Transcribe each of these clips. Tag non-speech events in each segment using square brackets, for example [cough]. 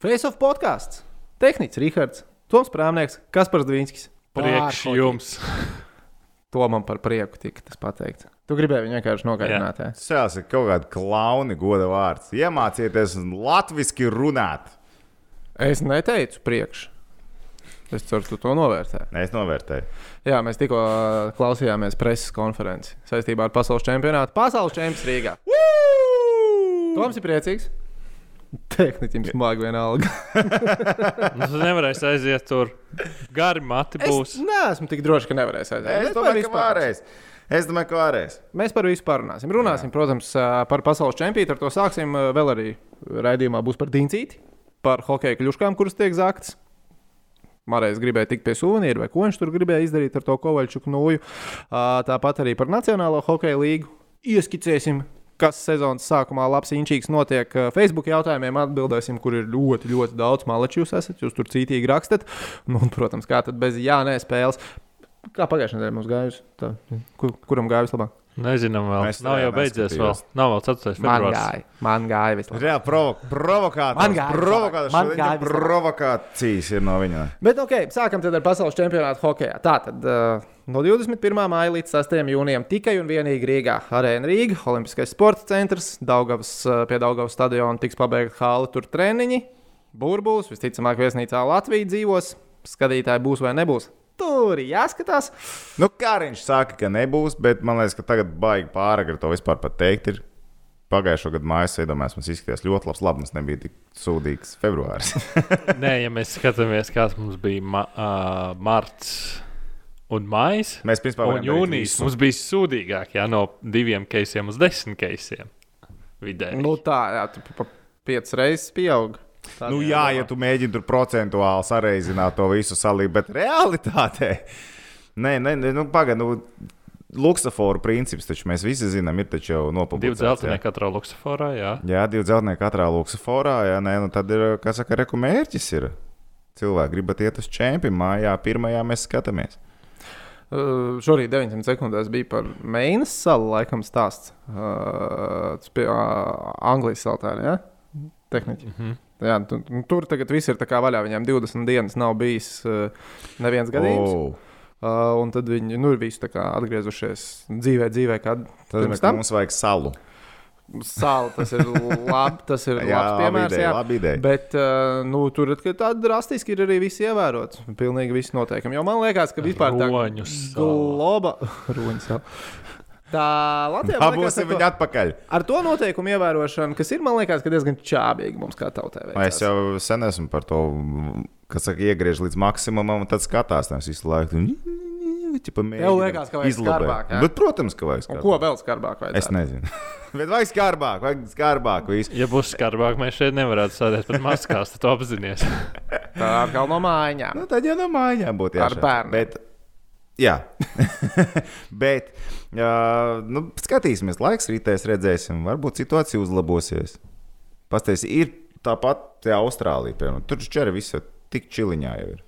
Face of podkāsts. Tehnicis Rihards, Toms Prāmnieks, Kaspars Dvīnskis. Priekš Pārkoķi. jums. [laughs] To man par prieku tika tas pateikts. Tu gribēji viņu vienkārši nogaidināt. Jā. Tas ir kaut kāda klauna goda vārds. Iemācieties latviešu runāt. Es neteicu priekš. Es ceru, tu to novērtē. Es novērtēju. Jā, mēs tikko klausījāmies preses konferenci saistībā ar pasaules čempionātu. Pasaules čempions Rīgā. Toms ir priecīgs. Tehniķim smagi vienalga. [laughs] Nu, Tu nevarēsi aiziet tur. Gari mati būs. Es neesmu tik drošs, ka nevarēs aiziet. Es par domāju, ka pār- varēs. Es domāju, ka varēs. Mēs par visu parunāsim. Runāsim, protams, ā, par pasaules čempionu. Ar to sāksim. Vēl arī raidījumā būs par Dīncīti, par hokeja kļuškām, kuras tiek zāktas. Marijas gribēja tikt pie suvenīra, vai ko viņš tur gribēja izdarīt ar to Kovaļčuku nūju. Tāpat arī par Nacionālo hokeja līgu. Ieskicēsim, kas sezonas sākumā labs inčīgs notiek. Ā, Facebook jautājumiem atbildēsim, kur ir ļoti, ļoti daudz maleču jūs esat. Jūs tur cītīgi rakstat. Nu, un, protams, kā tad bez jānē spēles. Kā pagājušajā nedēļā mums gājusi? Tā, Kur, kuram gāja vislabāk? Nezinām, vēl. Es Nav jau beidzies vēl. Nav vēl 4. Man februārs. gāja, man gāja vislabāk. Reāli provo provokācijas. Man gāja Provokācijas. Man gāja. Provokācijas ir no viņa. Bet, ok, sākam tad ar pasaules čempionātu hokeja. Tātad uh, no 21. māja līdz 6. jūnijam tikai un vienīgi Rīgā. Arēna Rīga, Olimpiskais sporta centrs, Daugavas, uh, pie Daugavas stadiona tiks pabeigta hāla, tur treniņi, burbulis, visticamāk, viesnīcā Latvija dzīvos. Skatītāji būs vai nebūs. Tur ir jāskatās. Nu, kā viņš saka, ka nebūs, bet man liekas, ka tagad baigi pāragri to vispār pateikt. Ir. Pagājušo gadu mājas iedomājās, mums izskatījās ļoti labs. Labi, mums nebija tik sūdīgs februāris. [laughs] Nē, ja mēs skatāmies, kāds mums bija ma uh, marts un maijs. Mēs principā Un jūnijas mums bija sūdīgāk, jā, no diviem keisiem uz desmit keisiem. Vidēji. Nu, tā, jā, tu pa piecas reizes pieaug. Tā Nu, jā, domā. ja tu mēģini tur procentuāli sareizināt to visu salīdzināt, bet realitātē, [laughs] nē, nē, nē nu, pagaidi, nu, luksusforu princips taču mēs visi zinām, ir taču jau Divi nopublicēts. dzeltenie jā. katrā luksusforā, jā. Jā, divi dzeltnieki katrā luksusforā, jā, nē, nu, tad ir, kā saka, reku mērķis ir. Cilvēki gribat iet uz čempionu mājā, pirmajā mēs skatāmies. Uh, šorīt 900 sekundēs bija par Meinas salu, laikam, stāsts. Uh, tas pie uh, Anglijas saltēna, ja? Tehniķi. Mm -hmm. Jā, tu, nu, tur tagad viss ir vaļā. Viņiem 20 dienas nav bijis uh, neviens gadījums. Oh. Uh, un tad viņi nu, ir visi atgriezušies dzīvē, dzīvē kā tad mums vajag salu. Sāla, tas ir labi, tas ir [laughs] Jā, labs piemērs. ideja, jā. labi ideja. Bet uh, nu, tur tā drastiski ir arī viss ievērots. Pilnīgi viss noteikumi. Jo man liekas, ka vispār tā globa. [laughs] Roņu sala. Tā Latvijā man liekas, Dabūsim ar to- viņu atpakaļ. ar to noteikumu ievērošanu, kas ir, man liekas, ka diezgan čābīgi mums kā tautai. Es jau sen esmu par to, kas saka, iegriež līdz maksimumam, un tad skatās nevis visu laiku. Ķipa, Tev liekas, ka vajag skarbāk, jā? Bet, protams, ka vajag Un skarbāk. ko vēl skarbāk vajag? Es nezinu. [laughs] Bet vajag skarbāk, vajag skarbāk. Visu. Ja būs skarbāk, mēs šeit nevarētu sēdēt pat maskās, tad apzināties. [laughs] Tā atkal no mājām. Nu, tad jau no mājām būtu Ar jāšāda. bērniem. Bet, jā, [laughs] bet uh, nu, skatīsimies, laiks rītēs redzēsim. Varbūt situācija uzlabosies. Pastāstiet, ir tāpat tā Austrālija, piemēram. Tur taču arī viss tik čiliņā jau ir.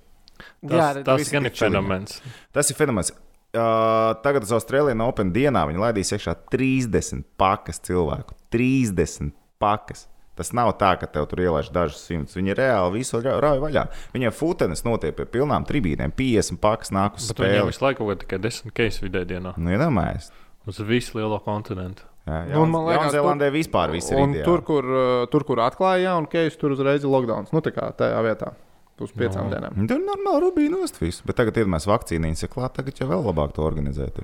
Tas, Jā, tas gan ir fenomens. Tas ir fenomens. Uh, tagad uz Austrālijas Open dienā viņi laidīs iekšā 30 pakas cilvēku. 30 pakas. Tas nav tā, ka tev tur ielaiž dažus simtus. Viņi reāli visu ra- rauj vaļā. Viņiem futenes notiek pie pilnām tribīnēm. 50 pakas nāk uz Bet viņiem spēli. visu laiku tikai 10 keisi vidē dienā. Nu, iedomājies. Uz visu lielo kontinentu. Jā, Nu, un man liekas, Jaunzēlandē vispār viss ir Un ideāli. tur, kur, uh, tur, kur atklāja jaunu keisu, tur uzreiz ir lockdown. Nu, tā kā tajā vietā. Uz piecām No. dienām. Un Tur normāli rubīja nost visu. Bet tagad, kad mēs vakcīnīņas ir klāt, tagad jau vēl labāk to organizēt.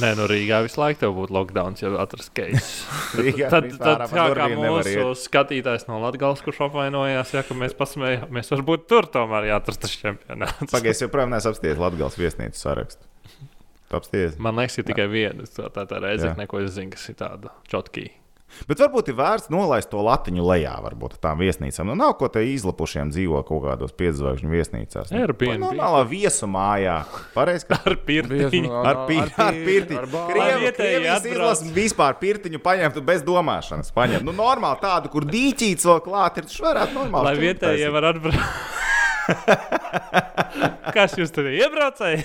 Nē, no Rīgā visu laiku tev būtu lockdown, ja atrastu [laughs] keisu. Rīgā Tad, tad ap kā, mūsu skatītājs no Latvijas, kurš apvainojās, ja ka mēs pasmējāmies, varbūt tur tomēr jāatrast tas čempionāts. Pagaidzi, joprojām neesmu apsties Latvijas viesnīcas sarakstu. Tu apsties. Man liekas, ir tikai viena tā, tā, tā reize, Jā. ko es zinu, kas ir tāda čotkī. Bet varbūt ir vērts nolaist to latiņu lejā, varbūt tām viesnīcām. Nu, nav ko te izlapušiem dzīvo kaut kādos piedzvaigžņu viesnīcās. Nu, Airbnb. vai Normālā viesu mājā. Pareizi, ka Ar pirtiņu. ar, pir, ar pirtiņu. Krievi, Krievijas atbrauc. izlases vispār pirtiņu paņemtu bez domāšanas. Paņemt. Nu, normāli tādu, kur dīķīts vēl klāt, ir tas varētu normāli. Lai vietējie var atbraukt. [laughs] Kas jūs tur iebraucēji?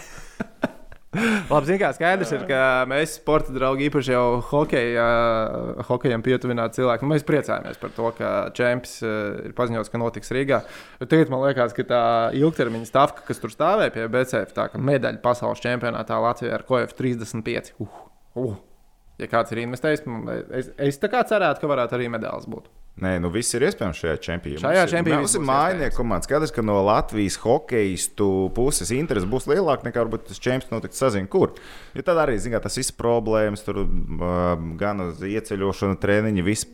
[laughs] Labi, zināmā mērā skaidrs ir, ka mēs, sporta draugi, īpaši jau hokeja, uh, hokejam pietuvināti cilvēki, nu, mēs priecājamies par to, ka čempions uh, ir paziņots, ka notiks Rīgā. Tagad man liekas, ka tā ilgtermiņa stāvka, kas tur stāvēja pie BCF, tā ka medaļa pasaules čempionātā Latvijā ar KF 35. Uh, uh. Ja kāds ir investējis, es, es tā kā cerētu, ka varētu arī medaļas būt. Nē, nu viss ir iespējams šajā čempionā. Šajā čempionā mums ir mājinieku komanda. Skaidrs, ka no Latvijas hokeistu puses interese būs lielāka nekā varbūt tas čempions notiks sazina, kur. Jo tad arī, zināt, tas viss problēmas, tur uh, gan uz ieceļošanu, treniņu, viss.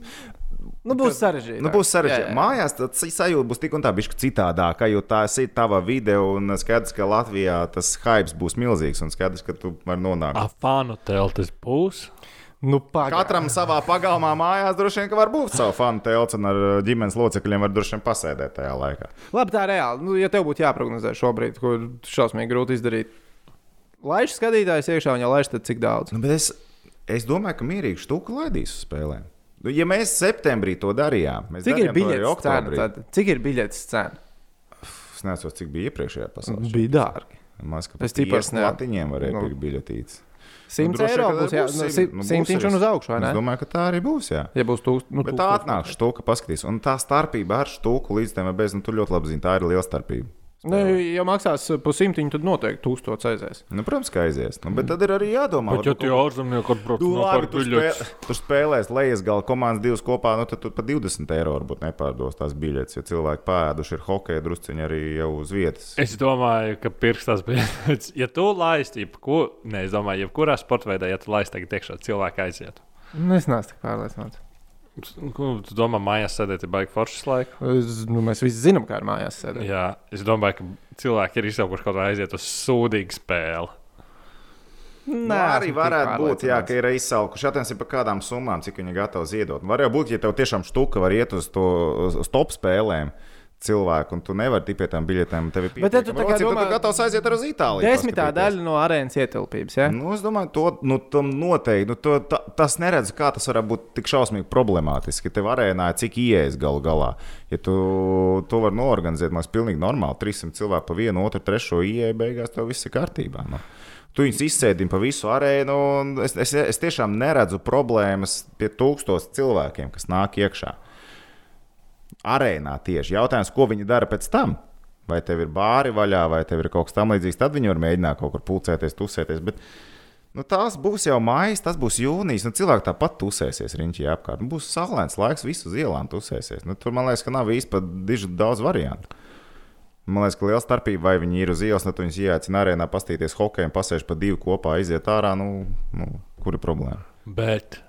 Nu, būs sarežģīti. Nu, būs sarežģīti. Mājās tas sajūta būs tik un tā, bišķi citādāka, jo tā ir tava vide, un skaidrs, ka Latvijā tas hype būs milzīgs, un skaidrs, ka tu vari nonākt. Afānu teltis būs. Nu, pagā. Katram savā pagalmā mājās droši vien var būt savu fanu telts, un ar ģimenes locekļiem var droši vien pasēdēt tajā laikā. Labi, tā ir reāli. Nu, ja tev būtu jāprognozē šobrīd, ko šausmīgi grūti izdarīt, laiž skatītājs iekšā, un ja laiž, tad cik daudz? Nu, es, es domāju, ka mierīgi štuku laidīs uz spēlēm. Nu, ja mēs septembrī to darījām, mēs cik ir darījām arī biļetes cena? oktobrī. Tad? Cik ir biļetes cena? Es nezinu, cik bija iepriekšējā pasaulē. Bija dārgi. Es pat tipos tiesu ne- latiņiem varēja nu. pirkt biļetītes. 100 droši vien, eiro ka būs jā, būs nu, simt- nu, būs, simtiņš un es- uz augšu? Es domāju, ka tā arī būs. Jā. Ja būs tūkst, nu, Bet tā atnāk štuka, paskatīs. Un tā starpība ar štuku līdz tam bez, nu, tu ļoti labi zini, tā ir liela starpība. Nu, ja maksās pusimtiņu, tad noteikti tūkstots aizies. Nu, protams, ka aizies. Nu, bet tad ir arī jādomā. Bet, ja tie ārzemnieki atbrauc Nu, no tu, spēl, tu spēlēsi lejas gala komandas divas kopā, nu, tad tu par 20 eiro varbūt nepārdos tās biļetes. Jo cilvēki pēduši ir hokeja drusciņi arī jau uz vietas. Es domāju, ka pirkstās bija. Ja tu laisti, jebko, ne, es domāju, jebkurā sporta veidā, ja tu laisti tagad iekšā, cilvēki aiziet. Nu, Es neesmu tik pārliecināts. Ko Tu domā, mājās sēdēt, ir baigi foršas laika? Es, nu, mēs visi zinām, kā ir mājās sēdēt. Jā, es domāju, ka cilvēki ir izsaukuši kaut kā aiziet uz sūdīgu spēli. Nē, arī varētu būt, jā, ka ir izsalkuši. Attiecībā par kādām summām, cik viņi gatavi ziedot. Var jau būt, ja tev tiešām štuka var iet uz to uz, top spēlēm. Cilvēku, un tu nevari tikt pie tām biļetēm. Tev ir Bet tad tu tā kā pietiekami. domā- tu gatavs aiziet uz Itāliju. Desmitā daļa no arēnas ietilpības. Ja? Nu, es domāju, to nu, tam noteikti. Nu, to, ta, tas neredz, kā tas var būt tik šausmīgi problemātiski. Tev arēnā ir cik ieejas galu galā. Ja tu to vari norganizēt, man liekas, pilnīgi normāli. 300 cilvēku pa vienu, otru, trešo ieeju, beigās tev viss ir kārtībā. Nu. Tu viņus izsēdi pa visu arēnu, un es, es, es tiešām neredzu problēmas pie tūkstošiem cilvēkiem, kas nāk iekšā. Arēnā tieši jautājums, ko viņi dara pēc tam. Vai tev ir bāri vaļā, vai tev ir kaut kas tamlīdzīgs, tad viņi var mēģināt kaut kur pulcēties, tusēties. Bet, nu, tās būs jau maijas, tas būs jūnijas. Nu, cilvēki tāpat tusēsies riņķī apkārt. Nu, būs saulains laiks, visu ielām tusēsies. Nu, tur man liekas, ka nav īsti diži daudz variantu. Man liekas, ka liela starpība, vai viņi ir uz ielas, nu, viņus ieaicina arēnā, pastīties hokeju, pasēž pa divu kopā, iziet ārā. Nu, nu, kur ir problēma? Bet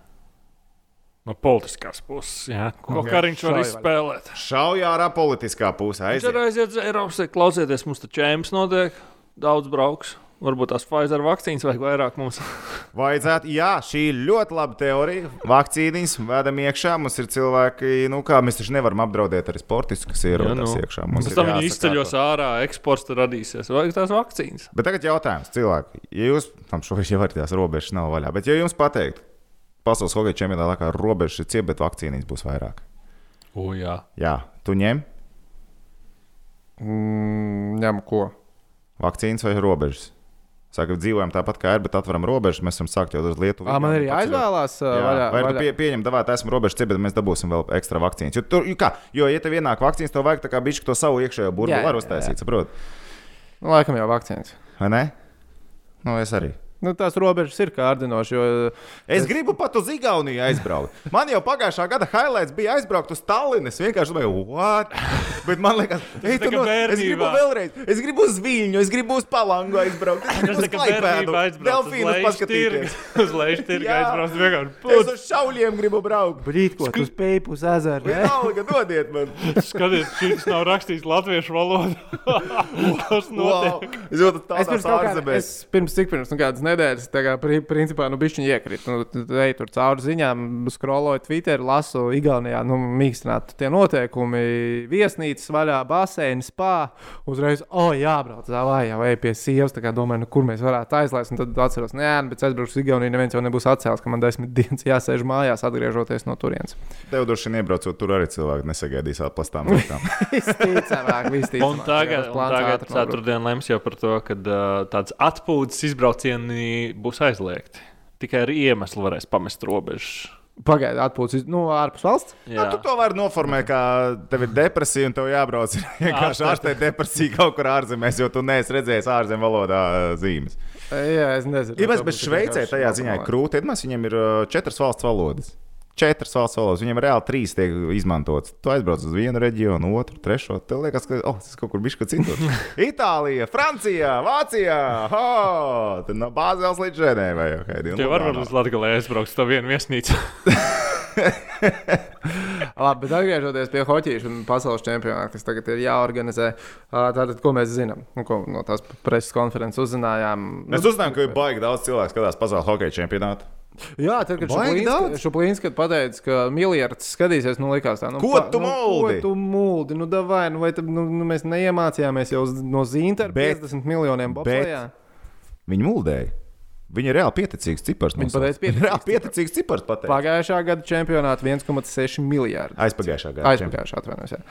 no politiskās puses, jā, ko Jā, Kariņš var izspēlēt. Šaujā ārā politiskā pusē. Viņš arī Aiziet. aiziet uz Eiropas, klausieties, mums taču čēmas notiek, daudz brauks. Varbūt tās Pfizer vakcīnas vajag vairāk mums. [laughs] Vajadzētu, jā, šī ir ļoti laba teorija. Vakcīnas vedam iekšā. Mums ir cilvēki, nu kā mēs taču nevaram apdraudēt arī sportistus, kas ierodas nu. iekšā. Mums Pēc ir tam viņi izceļos ārā, eksports radīsies. Vajag tās vakcīnas. Bet tagad jautājums, cilvēki, ja jūs tam šobrīd jau varat tās robežas nav vaļā, bet ja jums pateikt, pasaules hokeja čempionātā laikā robežas ir cieta, bet vakcīnas būs vairāk. O, jā. Jā, tu ņem Mm, ņem ko? vakcīnas vai robežas. Saka, dzīvojam tāpat kā ir, bet atveram robežas. Mēs varam sākt jau uz Lietuvu. Ā, man Igauniju, ir paceļot. jāizvēlās. ā, Jā, vaļā, vai vaļā. pie, pieņem, davāt, esmu robežas ciet, bet mēs dabūsim vēl ekstra vakcīnas. Jo, tur, kā, jo ja tev ienāk vakcīnas, tev vajag tā kā bišķi to savu iekšējo Jā, burbuli jā, var uztaisīt, saprot? Nu, laikam jau vakcīnas. Vai ne? Nu, es arī. Nu, tās robežas ir kārdinošas. Jo... Es gribu pat uz Igauniju aizbraukt. Man jau pagājušā gada highlights bija aizbraukt uz Tallinu. Es vienkārši domāju, what? Bet man liekas, [laughs] ej, tā tu kā no, es gribu vēlreiz. Es gribu uz Viņu, es gribu uz Palangu aizbraukt. Es [laughs] gribu uz Klaipēdu. Delfīnus paskatīties. [laughs] Uz leju tirgu aizbraukt vienkārši. Es Put, uz šauļiem gribu braukt. Brīt, ko tu spēj uz ezeru? ne? Vienalga, dodiet man. skaties, šis nav rakstīts latviešu valodā. Tas Wow. notiek. Es jūtu Es kaut kāda, ārzemēs. es pirms cik pirms nu, kādas nedēļas, tā kā pri, principā, nu, bišķiņi iekrīt. Nu, tu ej tur cauri ziņām, scrolloju Twitter, lasu Igaunijā, nu, mīkstināt tie noteikumi, viesnīcas vaļā, baseini, spā. Uzreiz, o, oh, jābrauc, vai jau ej pie sievas, tā kā domāju, nu, kur mēs varētu aizlaist. Un tad atceros, nē, nu, bet aizbraukšu uz Igauniju, neviens jau nebūs atcēlis, ka man desmit dienas jāsēž mājās, atgriežoties no turienes. Tev droši vien iebraucot tur arī cilvēki nesagaidīs atplastām rokām. [laughs] Visticamāk, visticamāk. Un tagad, un tagad ceturtdien lems jau par to, ka uh, tāds atpūtas izbraucieni būs aizliegti. Tikai ar iemeslu varēs pamest robežas. Pagaidiet, atpūtas, nu, ārpus valsts. Nu, tu to vari noformēt, kā tev ir depresija un tev jābrauc [laughs] vienkārši ārstēt depresiju kaut kur ārzemēs, jo tu neesi redzējis ārzemju valodā zīmes. Jā, es nezinu. Ja mēs bet Šveicē tajā ziņā ir krūti, tad mēs viņiem ir četras valsts valodas. Četras valsts valodas, viņiem reāli trīs tiek izmantotas. Tu aizbrauc uz vienu reģionu, otru, trešo. Tev liekas, ka oh, tas kaut kur bija citur. [laughs] Itālija, Francijā, Vācijā. Oh, tad no Bāzeles līdz Ženēvai. Okay, Tie var būt uz Latvijas aizbraukt uz to vienu viesnīcu. [laughs] Labi, bet atgriežoties pie hoķīša un pasaules čempionāta, kas tagad ir jāorganizē, tātad, ko mēs zinām? Nu, ko no tās preses konferences uzzinājām? Mēs uzzinājām, ka ir baigi daudz cilvēku, skatās pasaules hokeja čempionātu. Jā, tad, kad daudz. Šuplīns pateica, ka miljards skatīsies, nu, likās tā, nu, Ko pa- tu nu, muldi? Ko tu muldi? Nu, davai, nu, vai tad, nu, nu, mēs neiemācījāmies jau no Bet- 50 miljoniem bobslējā? Viņi muldēja. Viņi ir reāli pieticīgs cipars. Nosauca. pateica pieticīgs Reāli pieticīgs cipars pateikt. Pagājušā gada čempionātā 1,6 miljardi. Aizpagājušā gada. Aizpagājušā atvainojos. jā.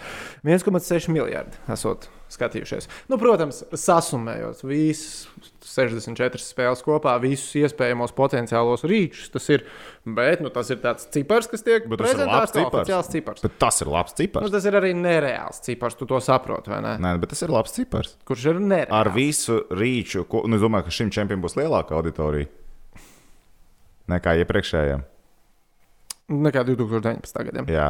1,6 miljardi esot skatījušies. Nu, protams, sasumējot visas 64 spēles kopā, visus iespējamos potenciālos rīčus. Tas ir, bet, nu, tas ir tāds cipars, kas tiek ir prezentēts kā oficiāls cipars. Bet tas ir labs cipars. Nu, tas ir arī nereāls cipars, tu to saproti, vai ne? Nē, bet tas ir labs cipars. Kurš ir nereāls? Ar visu rīču, ko, nu, es domāju, ka šim čempionam būs lielāka auditorija nekā iepriekšējiem. Nekā 2019. gadam. Jā.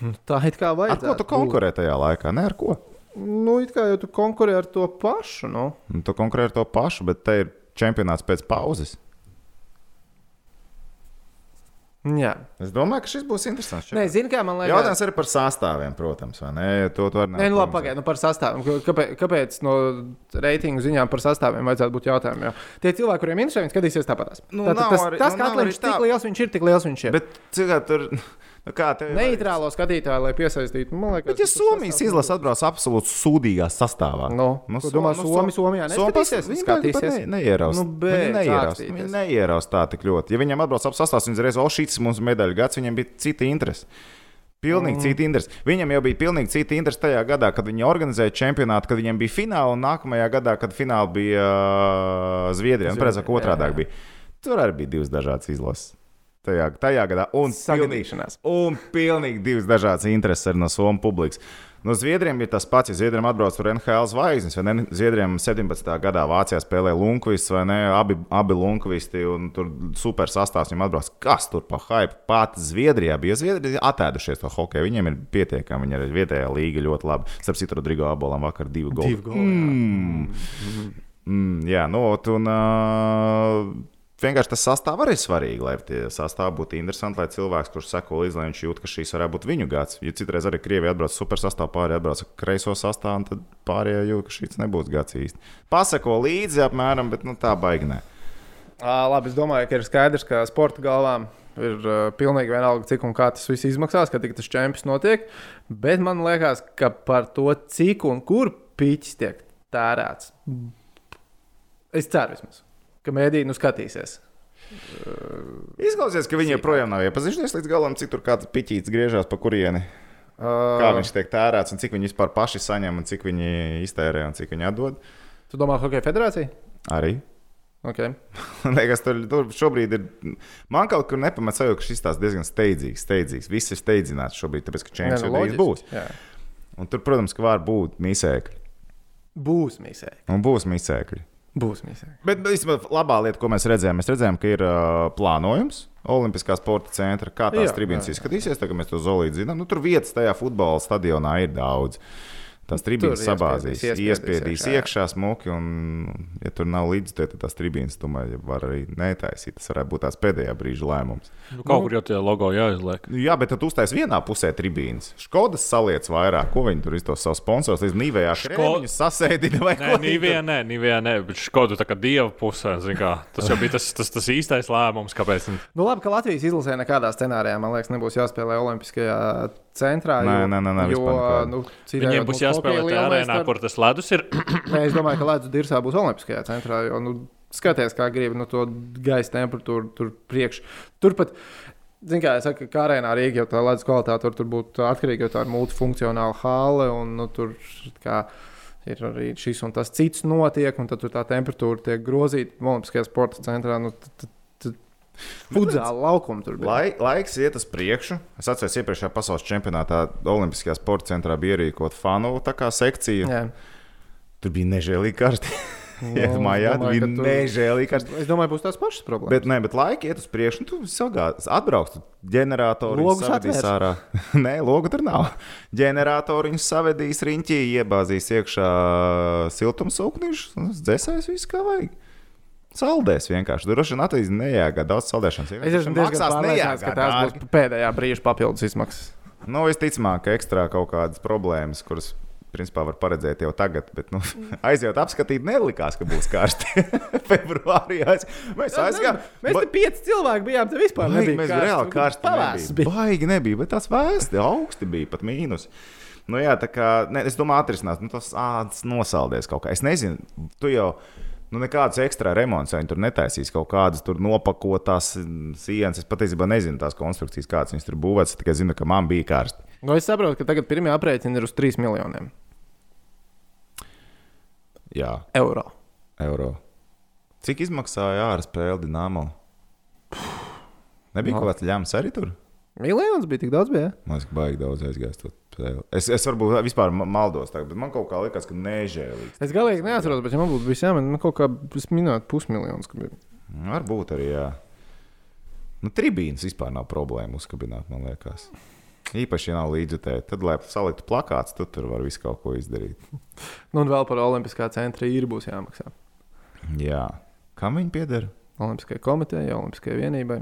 Nu, Tā it kā Ar vajadzētu. ko tu konkurē tajā laikā? Ne ar ko. Nu, it kā jau tu konkurē ar to pašu. Nu. Nu, tu konkurē ar to pašu, bet te ir čempionāts pēc pauzes. Jā. Es domāju, ka šis būs interesants. Nē, zini, kā man liekas. Jautājums arī par sastāviem, protams. vai Ne? To tu vari Nē, nu, labi, pagaidi, nu par sastāviem. Kāpēc, kāpēc no reitingu ziņām par sastāviem vajadzētu būt jautājumiem? Jo tie cilvēki, kuriem interesē, viņi skatīsies tāpatās. Nu, Tātad tas, arī- tas nu, nav katliņš, arī tā. cik liels viņš ir, tik liels viņš ir. Bet cilvēki tur. Nu, kā tev Neitrālo skatītāju, lai piesaistītu, man liekas, Bet, ja Somijas izlase atbrauc absolūti sūdīgā sastāvā, Nu, ko domā, Somi- Somijā neskatīsies? Viņi Skatīsies. ne, neieраust. Nu, viņi ākstīties. Viņi neieraust tā tik ļoti. Ja viņiem atbrauc ap sastāvs, viņi reiz, o, šis mums medaļu gads, viņiem bija cita interese. Pilnīgi mm. cita interese. Viņam jau bija pilnīgi cita interese tajā gadā, kad viņi organizēja čempionātu, kad viņiem bija fināla, un nākamajā gadā, kad fināla bija uh, Zviedrijā. Un, precīzāk, Zviedrijā, otrādi bija. Tur arī bija divas dažādas izlases. Tajā, tajā gadā. Un pilnīgi, un pilnīgi divas dažādas intereses arī no Somijas publikas. No Zviedriem bija tas pats, ja Zviedriem atbrauc tur NHL zvaigznes, vai ne? Zviedriem 17. gadā Vācijā spēlēja Lunkvists, vai ne? Abi, abi Lunkvisti, un tur super sastāvs viņam atbrauc. Kas tur pa hype? Pat Zviedrijā bija. Zviedrija atēdušies to hokeju. Viņiem ir pietiekami, viņi ir vietējā līga ļoti labi. Starp citu, Rodrigo Abolam vakar divi goli. Divi goli, jā. Mm. Mm, jā, nu, un uh, vienkārši tas sastāvs arī svarīgi, lai tie sastāvī būtu interesanti, lai cilvēks, kurš seko līdzi, lai viņš jūt, ka šīs varētu būt viņu gads. Jo citreiz arī Krievija atbrauc super sastāvā, pārējie atbrauc kreiso sastāvā, un tad pārējie jūt, ka šis nebūs gads īsti. Paseko līdzi apmēram, bet nu, tā baigi nē. Ā, Labi, es domāju, ka ir skaidrs, ka sporta galvām ir uh, pilnīgi vienalga, cik un kā tas viss izmaksās, kad tas čempions notiek. Bet man liekas, ka par to, cik un kur pīķis tiek tērēts, es ceru, vismaz, ka mēdī nu skatīsies. Izklausās, ka viņi joprojām nav iepazinušies līdz galam, cik tur kāds piķītis griežās pa kurieni. Kā viņš tiek tērēts, un cik viņi vispār paši saņem, un cik viņi iztērē, un cik viņi atdod. Tu domā, Hokeja federācija? Arī. Okay. [laughs] Man liekas, tur, tur šobrīd ir. Man kaut kur nepamat sajūta, ka šis tās diezgan steidzīgs. steidzīgs. Viss ir steidzināts šobrīd, tāpēc ka čempions jau drīz būs. Jā. Un tur, protams, ka var būt mīsēkļi. Būs misē. Un būs mīsēkļi. Būs misē. Bet īstenībā labā lieta, ko mēs redzējām, mēs redzējām, ka ir uh, plānojums. Olimpiskā sporta centra, kā tās jā. izskatīsies, tagad mēs to zolīti zinām. Nu, tur vietas tajā futbola stadionā ir daudz. Tās tribīnes sabāzīs, iespiedīs, iekšā smuki, un, ja tur nav līdzi, tad tās tribīnes, tomēr, var arī netaisīt. Tas varētu būt tās pēdējā brīža lēmums. Nu, kaut kur jau tie logo jāizliek. Nu, jā, bet tad uztais vienā pusē tribīnes. Škodas saliec vairāk, ko viņi tur izdos savus sponsorus līdz nīvējā. Ško- Viņus sasēdina vai Nē, ko? Nīvijā nē, Nīvijā nē, bet Škoda tā kā dieva pusē. Kā, tas jau bija tas, tas, tas īstais lēmums, kāpēc. Nu, labi, ka Latvijas izlasē nekādā scenārijā, man liekas, nebūs jāspēlē Olimpiskajā centrā. Nē, jo, nē, nē, nē, jo, nu, Viņiem būs jāspēlē tajā arēnā, lielmeistars. kur tas ledus ir. [coughs] Nē, es domāju, ka Latvijas dirzā būs Olimpiskajā centrā. Jo, nu, skaties, kā gribi no to gaisa temperatūru tur priekš. Turpat, zināmā mērā, saka, ka arēnā Rīgā jau tā ledus kvalitāte tur, tur būtu atkarīga, jo tā ir multifunkcionāla hale. Un, nu, tur kā, ir arī šis un tas cits notiek, un tad tur tā temperatūra tiek grozīta Olimpiskajā sporta centrā. Nu, t- t- t- [laughs] Fudzāla laukuma tur bija. Lai, laiks iet uz priekšu. Es atceros, iepriekšējā pasaules čempionātā Olimpiskajā sporta centrā bija ierīkota fanu sekcija. Jā. Tur bija nežēlīgi karsti. [laughs] Nu, Jā, mājā es domāju, bija tur- nežēlīgi karsti. Es domāju, būs tās pašas problēmas. Bet, nē, bet laika iet uz priekšu. Nu, tu sagādi, atbrauc, tu ģeneratoru Logus atvērs. ārā. [laughs] nē, logu tur nav. Ģeneratoru viņus savedīs riņķī, iebāzīs iekšā siltumsūknīšus, un dzēsēs viss kā vajag. Saldēs vienkārši. Droši vien attīstīs nejāgā daudz saldēšanas. Es esmu diezgan pārliecināts, ka tās būs pēdējā brīža papildus izmaksas. Nu, visticamāk, ka ekstra kaut kādas problēmas, kuras principā var paredzēt jau tagad, bet nu, [laughs] aizjūt apskatīt, nelikās, ka būs karsti. [laughs] Februārī aiz... mēs aizgājām. Mēs te pieci cilvēki bijām, te vispār Baigi, nebija. mēs karsts. reāli karsti Pavēsts nebija. bija. Baigi nebija, bet tās vēsti augsti bija, pat mīnus. Nu, jā, tā kā, ne, es domāju, atrisinās, nu, tas ādas nosaldēs kaut kā. Es nezinu, tu jau. Nu, nekādas ekstra remonts viņi tur netaisīs. Kaut kādas nopakotās sienas. Es patiesībā nezinu tās konstrukcijas, kādas viņas tur būvētas. Tikai zinu, ka man bija karsti. Nu, es saprotu, ka tagad pirmie aprēķini ir uz 3 miljoniem Jā, eiro. eiro. Cik izmaksāja ārā spēle Dienāmo? Nebija No. kaut kāds ņēmums arī tur. Miljons bija tik daudz, bija. Man liekas, ka baigi daudz aizgājis. Es, es varbūt vispār ma- maldos, tagad, bet man kaut kā likās, ka nežēlīgi. Es galīgi neatceros, bet, ja man būtu bijis jāmin, nu, kaut kā es minēju pusmiljons. Varbūt arī, jā. Nu, tribīnas vispār nav problēma uzkabināt, man liekas. Īpaši, ja nav līdzjutēji, tad, lai saliktu plakāts, tu tur var visu kaut ko izdarīt. Nu, un vēl par Olimpiskā centra īri būs jāmaksā. Jā. Kam viņi pieder? Olimpiskajai komitejai, Olimpiskajai vienībai.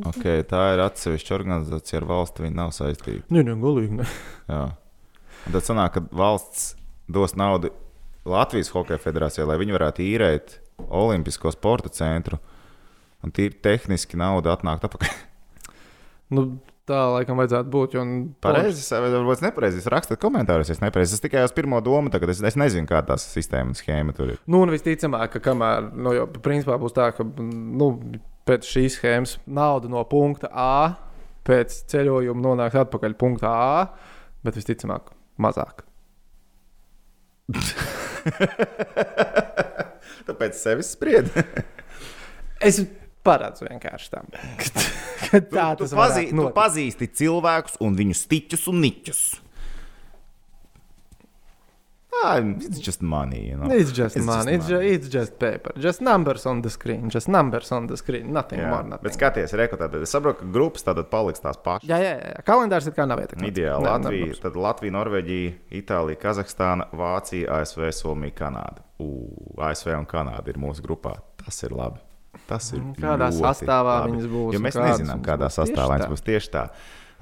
Okay, tā ir atsevišķa organizācija ar valsti. Viņa nav saistīta. Nē, nē, galīgi. Ne. Jā. Un tad sanāk, ka valsts dos naudu Latvijas Hokeja federācijai, lai viņi varētu īrēt Olimpisko sporta centru. Un tīri tehniski nauda atnāk atpakaļ. Nu, tā laikam vajadzētu būt. Jo, nu, Pareizi, varbūt nepareizi. Jūs rakstat komentārus, es nepareizi. Es tikai uz pirmo domu, tagad es, es nezinu, kā tā sistēma un schēma tur ir. Nu, un visticamāk, ka kamēr, nu, jau principā būs tā, ka nu, pēc šīs schēmas nauda no punkta A pēc ceļojuma nonāks atpakaļ punktā A, bet visticamāk mazāk. [laughs] Tāpēc sevis spried. [laughs] Es paredzu vienkārši tam, ka, [laughs] ka tā tu, tu, pazī, tu pazīsti cilvēkus un viņu stiķus un niķus. Ah, it's just money. You know? It's just It's money. just It's, ju, money. it's just paper. Just numbers on the screen. Just numbers on the screen. Nothing Jā, more. Nothing. bet skaties, rekrutēt. Es saprotu, ka grupas tad paliks tās pašas. Jā, jā, jā. Kalendārs ir kā nav ietekmēts. Ideāli. Latvija, numbers. tad Latvija, Norvēģija, Itālija, Kazahstāna, Vācija, ASV, Somija, Kanāda. U, ASV un Kanāda ir mūsu grupā. Tas ir labi. Tas ir Mm, Kādā sastāvā labi. viņas būs Jo mēs nezinām, kādā būs. Tieši sastāvā viņas tā. būs tieši tā.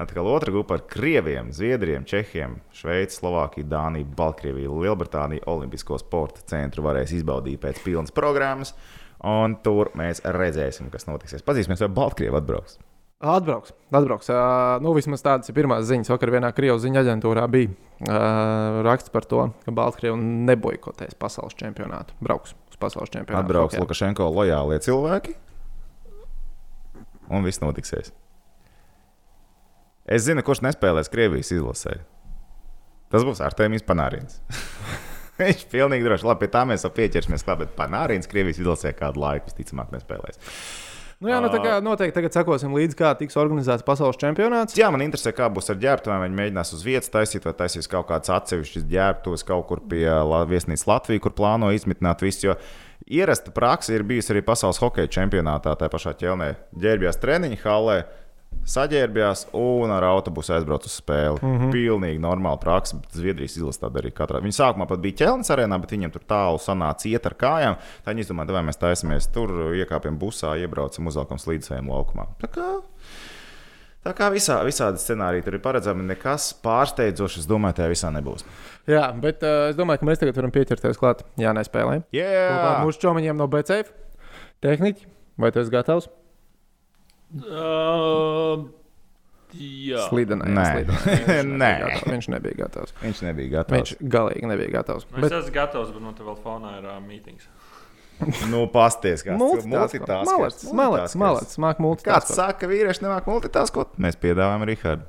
Atkal otra grupa ar krieviem, zviedriem, čehiem, Šveici, Slovākiju, Dāniju, Baltkrieviju, Lielbritāniju. Olimpisko sporta centru varēs izbaudīt pēc pilnas programmas. Un tur mēs redzēsim, kas notiks. Pazīsimies, vai Baltkrievi atbrauks. Atbrauks. atbrauks. Uh, nu, vismaz tādas ir pirmās ziņas. Vakar vienā Krievijas ziņu aģentūrā bija uh, raksts par to, ka Baltkrievija neboikotēs pasaules čempionātu. Brauks uz pasaules čempionātu. Atbrauks. Lukašenko lojālie cilvēki. Un viss notiksies. Es zinu, kurš nespēlēs Krievijas izlasē. Tas būs Artemijs Panārins. [laughs] Viņš pilnīgi droši. Labi, pie tā mēs jau pieķersimies klāt, bet Panārins Krievijas izlasē kādu laiku visticamāk nespēlēs. Nu, jā, nu, tā kā noteikti tagad sekosim līdzi, kā tiks organizēts pasaules čempionāts. Jā, man interesē, kā būs ar ģērbtuvēm. Viņi mēģinās uz vietas taisīt, vai taisīs kaut kādas atsevišķas ģērbtuves kaut kur pie viesnīcas Latvijas, kur plāno izmitināt visu. Jo ierasta praksa ir bijusi arī pasaules hokeja čempionātā, tā pašā ķelnē. Ģērbjās treniņu hallē, saģērbjās un ar autobusu aizbrauca uz spēli. Mm -hmm. Pilnīgi normāla praksa. Zviedrijas izlase tāda arī katrā. Viņi sākumā pat bija ķelnes arēnā, bet viņiem tur tālu sanāca iet ar kājām. Tā viņi izdomāja, vai mēs taisamies tur, iekāpjam busā, iebraucam, uzvelkam slīdusējumu laukumā. Tā kā, tā kā visā, visādi scenāriji tur ir paredzami, nekas pārsteidzošs, es domāju, tajā visā nebūs. Jā, bet uh, es domāju, ka mēs tagad varam pieķerties klāt Jānai ar Jā, mūsu čomiņiem no BCF. Tehniķi, vai tu esi gatavs? Uh, jā, Slidenai. Nē. [laughs] Nē. Viņš nebija gatavs. viņš nebija gatavs. Viņš galīgi nebija gatavs. Nu, es esmu gatavs, bet no te vēl fonā ir uh, mītings. Nu, pasties, kā Multitasking. Malets, malets, malets, māk Kāds multitasking. saka, ka vīrieši nemāk multitaskot? Mēs piedāvājam Rihardu.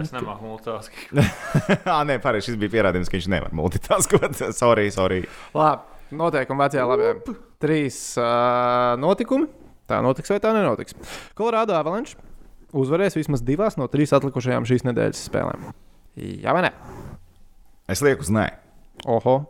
Es nemāku multitasking. [laughs] ah, nē, pareizi. Šis bija pierādījums, ka viņš nevar multitaskot. [laughs] sorry, sorry. Labi, noteikumi vecajā labajā. Trīs uh, notikumi. Tā notiks vai tā nenotiks. Kolorādo Avalanche uzvarēs vismaz divās no trīs atlikušajām šīs nedēļas spēlēm. Jā, vai ne? Es lieku uz nē. Oho,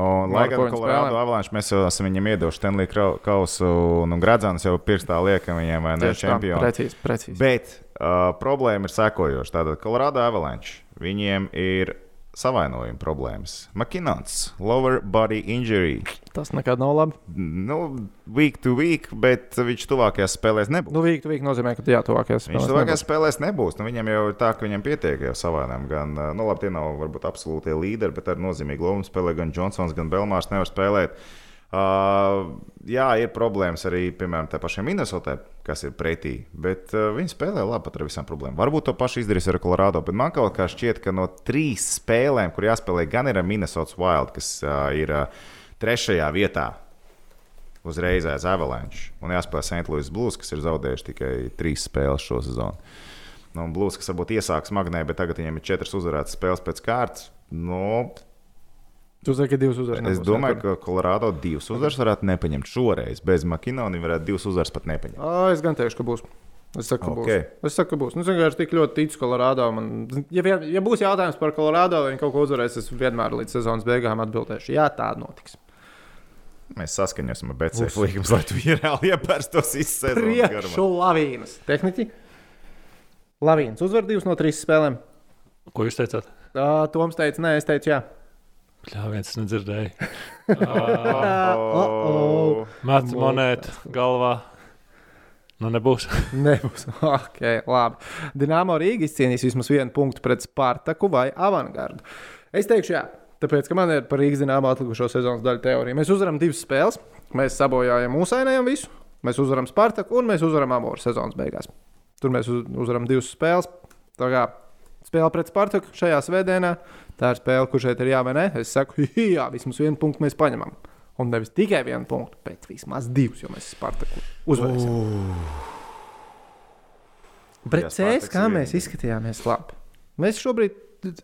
Un, lai gan Kolorādo? Avalanche mēs jau esam viņam Stanley Krau- kausu un, un Gradzāns jau pirkstā liekam viņiem vai ne čempionu. precīzi, precīzi. Bet uh, problēma ir sekojoša. Tātad Colorado Avalanche viņiem ir savainojuma problēmas. Makinons, lower body injury. Tas nekad nav labi. Nu, week to week, bet viņš tuvākajās spēlēs nebūs. Nu, vīk, vīk nozīmē, ka jā, tuvākajās Viņš spēlēs tuvākajās nebūs. spēlēs nebūs. Nu, viņam jau ir tā, ka viņam pietiek jau savainām. Gan, nu, labi, tie nav varbūt absolūtie līderi, bet ar nozīmīgu lomu spēlē gan Johnsons, gan Belmārs nevar spēlēt. Uh, jā, ir problēmas arī, piemēram, tā pašai Minnesotai, kas ir pretī. Bet uh, viņi spēlē labi pat ar visām problēmām. Varbūt to pašu izdarīs ar Colorado, bet man kaut kā šķiet, ka no trīs spēlēm, kur jāspēlē gan ir ar Minnesotas Wild, kas uh, ir uh, trešajā vietā uzreiz aiz Avalanche, un jāspēlē St. Louis Blues, kas ir zaudējuši tikai trīs spēles šo sezonu. Nu, Blues, kas varbūt iesāks smagnē, bet tagad viņiem ir četras uzvarētas spēles pēc kārtas. Nu, Tu saki, ka divas uzvaras. es domāju, jā, ka Colorado divas uzvaras varētu nepaņemt šoreiz. Bez Makina viņi varētu divas uzvaras pat nepaņemt. Ā, Es gan teikšu, ka būs. Es saku, ka Ok. būs. Es saku, ka būs. Nu, es vienkārši tik ļoti ticu Kolorādo. Man, ja, vien, ja būs jautājums par Kolorādo, vai viņi kaut ko uzvarēs, es vienmēr līdz sezonas beigām atbildēšu. Jā, tā notiks. Mēs saskaņosim ar BCF līgumus, lai tu reāli ievērstos izsēsties. Priekšu lavīnas. Tehniķi. Lavīnas uzvar divas no trīs spēlēm. Ko jūs teicāt? Uh, Toms teica, nē, es teicu, jā. Jā, viens nedzirdēja. Uh-oh. Mēģinājums monētu galvā. Nu, nebūs. [laughs] Nebūs. Ok, labi. Dienāmo Rīga izcīnīs vismaz vienu punktu pret Spartaku vai Avangardu. Es teikšu, jā. Tāpēc, ka man ir par Rīgas dīnāmu atlikušo sezonas daļu teorija. Mēs uzvaram divas spēles, mēs sabojājam mūsēnējam visu, mēs uzvaram Spartaku un mēs uzvaram Amoru sezonas beigās. Tur mēs uz- uzvaram divas spēles. Tā kā spēle pret Spartaku šajā svētdienā, tā ir spēle, kur šeit ir jā vai nē. Es saku, jā, vismaz vienu punktu mēs paņemam. Un nevis tikai vienu punktu, bet vismaz divus, jo mēs Spartaku uzvarēsim. Pret CS kā mēs izskatījāmies labi. Mēs šobrīd,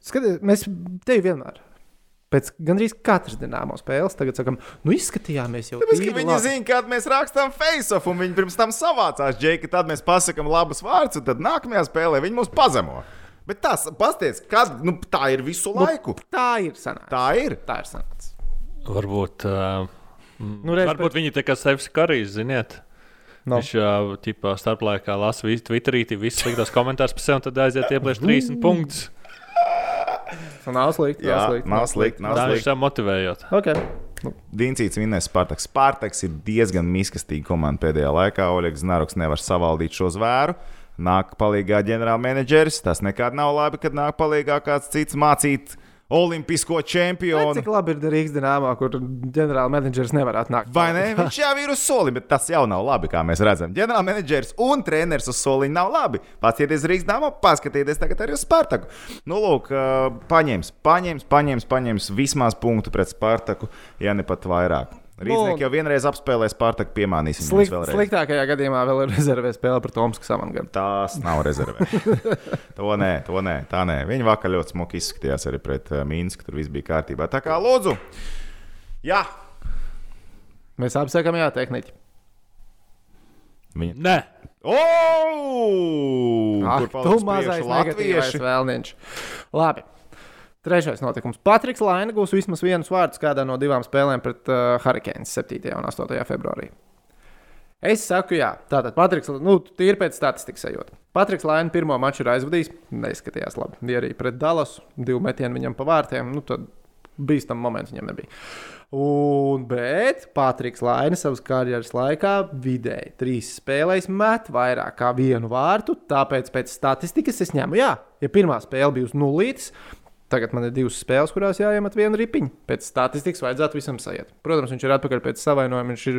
skaties, mēs te vienmēr. Pēc gandrīz katras dīnāmo spēles tagad sakām, nu izskatījāmies jau ka viņi zina, kad mēs rakstām face-off, un viņi pirms tam savācās džeki, tad mēs pasakām labus vārdus, un tad nākamajā spēlē viņi mūs pazemo. Bet tas, pasties, kad nu, tā ir visu laiku. Tā ir sanāca. Tā ir. Tā ir sanāca. Varbūt, uh, Nu, reiz varbūt viņi tā kā sevis karīs, ziniet. No. Viņš uh, tipā starplaikā lasa visu Twitterī, visus sliktos komentārus par sevi, un tad aiziet ieplēst 30 punktus. Nav slikti. Jā, Nav slikti. nav slikti. Nav Tā viņš tā motivējot. Okay. Diencīts vinnēs Spartaks. Spartaks ir diezgan miskastīga komanda pēdējā laikā. Oļegs Znaroks nevar savaldīt šo zvēru. Nāk palīgā ģenerālmenedžeris. Tas nekad nav labi, kad nāk palīgā kāds cits mācīt olimpisko Bet čempionu. Cik labi ir Rīgas dīnāmā, kur ģenerāla menedžers nevar atnākt. Vai ne? Viņš jau ir uz soliņa, bet tas jau nav labi, kā mēs redzam. Ģenerālmenedžers un treneris uz soliņa nav labi. Paskatieties Rīgas dāmā, paskatieties tagad arī uz Spartaku. Nu, lūk, paņems, paņems, paņems, paņems vismaz punktu pret Spartaku, ja ne pat vairāk. Rīznieki jau vienreiz apspēlē Spartaku, piemānīsim Slikt, vēlreiz. sliktākajā gadījumā vēl ir rezervē spēle par Tomskas avangardu. Tas nav rezervē. [laughs] to nē, to nē, tā nē. Viņi vakar ļoti smuki izskatījās arī pret uh, Mīnsku. Tur viss bija kārtībā. Tā kā lūdzu, jā, Mēs apsakām, jā, tehniķi. viņi. Nē, Oh! Ah, Kur tu paliks mazais negatīvais vēlniņš. Labi. Trešais notikums. Patriks Laina gūs vismaz vienus vārdus kādā no divām spēlēm pret uh, Hurricanes 7. un 8. februārī. Es saku, jā, tātad Patriks, nu, ir pēc statistikas sajūta. Patriks Laina pirmo maču ir aizvadījis, neizskatījās labi. Bija arī pret Dallasu, divu metienu viņam pa vārtiem. Nu, tad bīstams moments viņam nebija. Un, bet Patriks Laina savas karjeras laikā vidēji trīs spēlēs met vairāk kā vienu vārtu. Tāpēc pēc statistikas es ņemu, jā, ja pirmā spēle bija uz nulītes, Tagad man ir divas spēles, kurās jāiemet viena ripiņa. Pēc statistikas vajadzētu visam sajiet. Protams, viņš ir atpakaļ pēc savainojuma. Viņš ir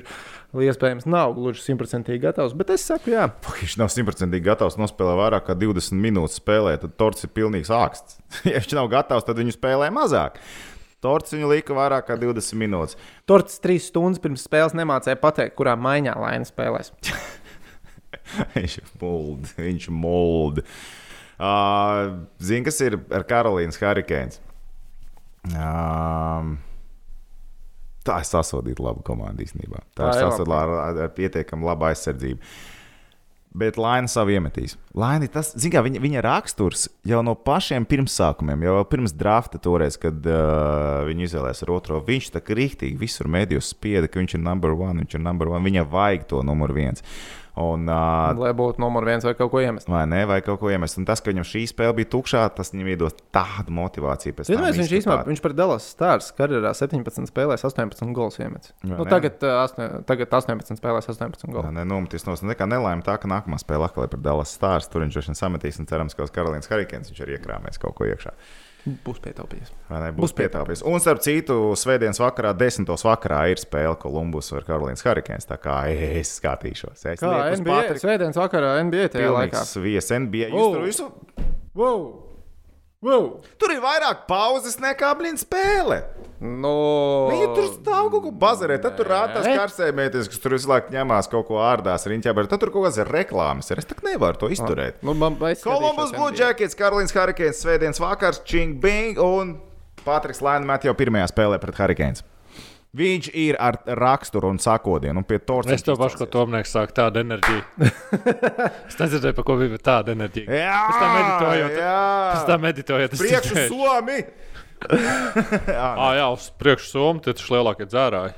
iespējams nav gluži simtprocentīgi gatavs. Bet es saku, jā. Viņš nav simtprocentīgi gatavs nospēlēt vairāk kā 20 minūtes spēlē. Tad torts ir pilnīgs āksts. [laughs] ja viņš nav gatavs, tad viņš spēlē mazāk. Torts viņu lika vairāk kā 20 minūtes. Torts trīs stundas pirms spēles nemācīja pateikt, kurā maiņā Laina spēlēs. [laughs] viņš ir muldi. Viņš ir muldi. Uh, Zini, kas ir ar Karolīnas Hurricanes? Um, tā ir sasodīta laba komanda īstenībā. Tā, tā ir sasodīta ar, ar pietiekami labu aizsardzību. Bet Laina savu iemetīs. Laina, tas, kā, viņa, viņa raksturs jau no pašiem pirmsākumiem, jau pirms drafta, toreiz, kad uh, viņi izvēlējās ar otro, viņš tā kā rīktīgi visur mēdījos spieda, ka viņš ir numur one, viņš ir numur one, viņa vajag to numur viens. Un, uh, Lai būtu numur viens vai kaut ko iemest. Vai ne, vai kaut ko iemest. Un tas, ka viņam šī spēle bija tukšā, tas viņam iedos tādu motivāciju. Zinājums, viņš īstenībā, viņš par Dallas Stars karjerā 17 spēlēs 18 gols iemetis. Nu, tagad, uh, asne, tagad 18 spēlēs 18 gols. Nē, nometis no nekā nelaime tā, ka nākamā spēle atkal ir par Dallas Stars. Tur viņš vairs sametīs un cerams, ka uz Karolīnas Hurricanes viņš ir iekrāmējis kaut ko iekšā. Būs pietaupījis. Ne, būs, būs pietaupījis. Un, starp citu, svētdienas vakarā, desmitos vakarā ir spēle Kolumbus ar Karolīnas Hurricanes. Tā kā es skatīšos. Es kā NBA, svētdienas vakarā NBA tajā laikā. Vies NBA. Jūs wow. tur visu. Wow. Wow. Tur ir vairāk pauzes nekā blīņa spēle. No... Viņi tur stāv kaut ko bazarē. Tad tur rāda tās karsēmēties, kas tur visu laiku ņemās kaut ko ārdās riņķā. Bet tad tur kaut kādas reklāmas ir. Es tā nevaru to izturēt. Nu, man Kolumbus Blue Jackets, Karolīnas Hurricanes, Svētdienas vakars, Ching Bing un Patriks met jau pirmajā spēlē pret Hurricanes. Viņš ir ar raksturu un sakodienu, un pie torta. Es to pašu, ko Tomnieks saka, tāda enerģija. [laughs] es nedzirdēju, par ko bija tāda enerģija. Jā, es tā meditēju. [laughs] [laughs] Jā, es tā meditēju. Priekšu somi! jā, ah, jā, uz priekšu somu tie taču lielākie dzērāji.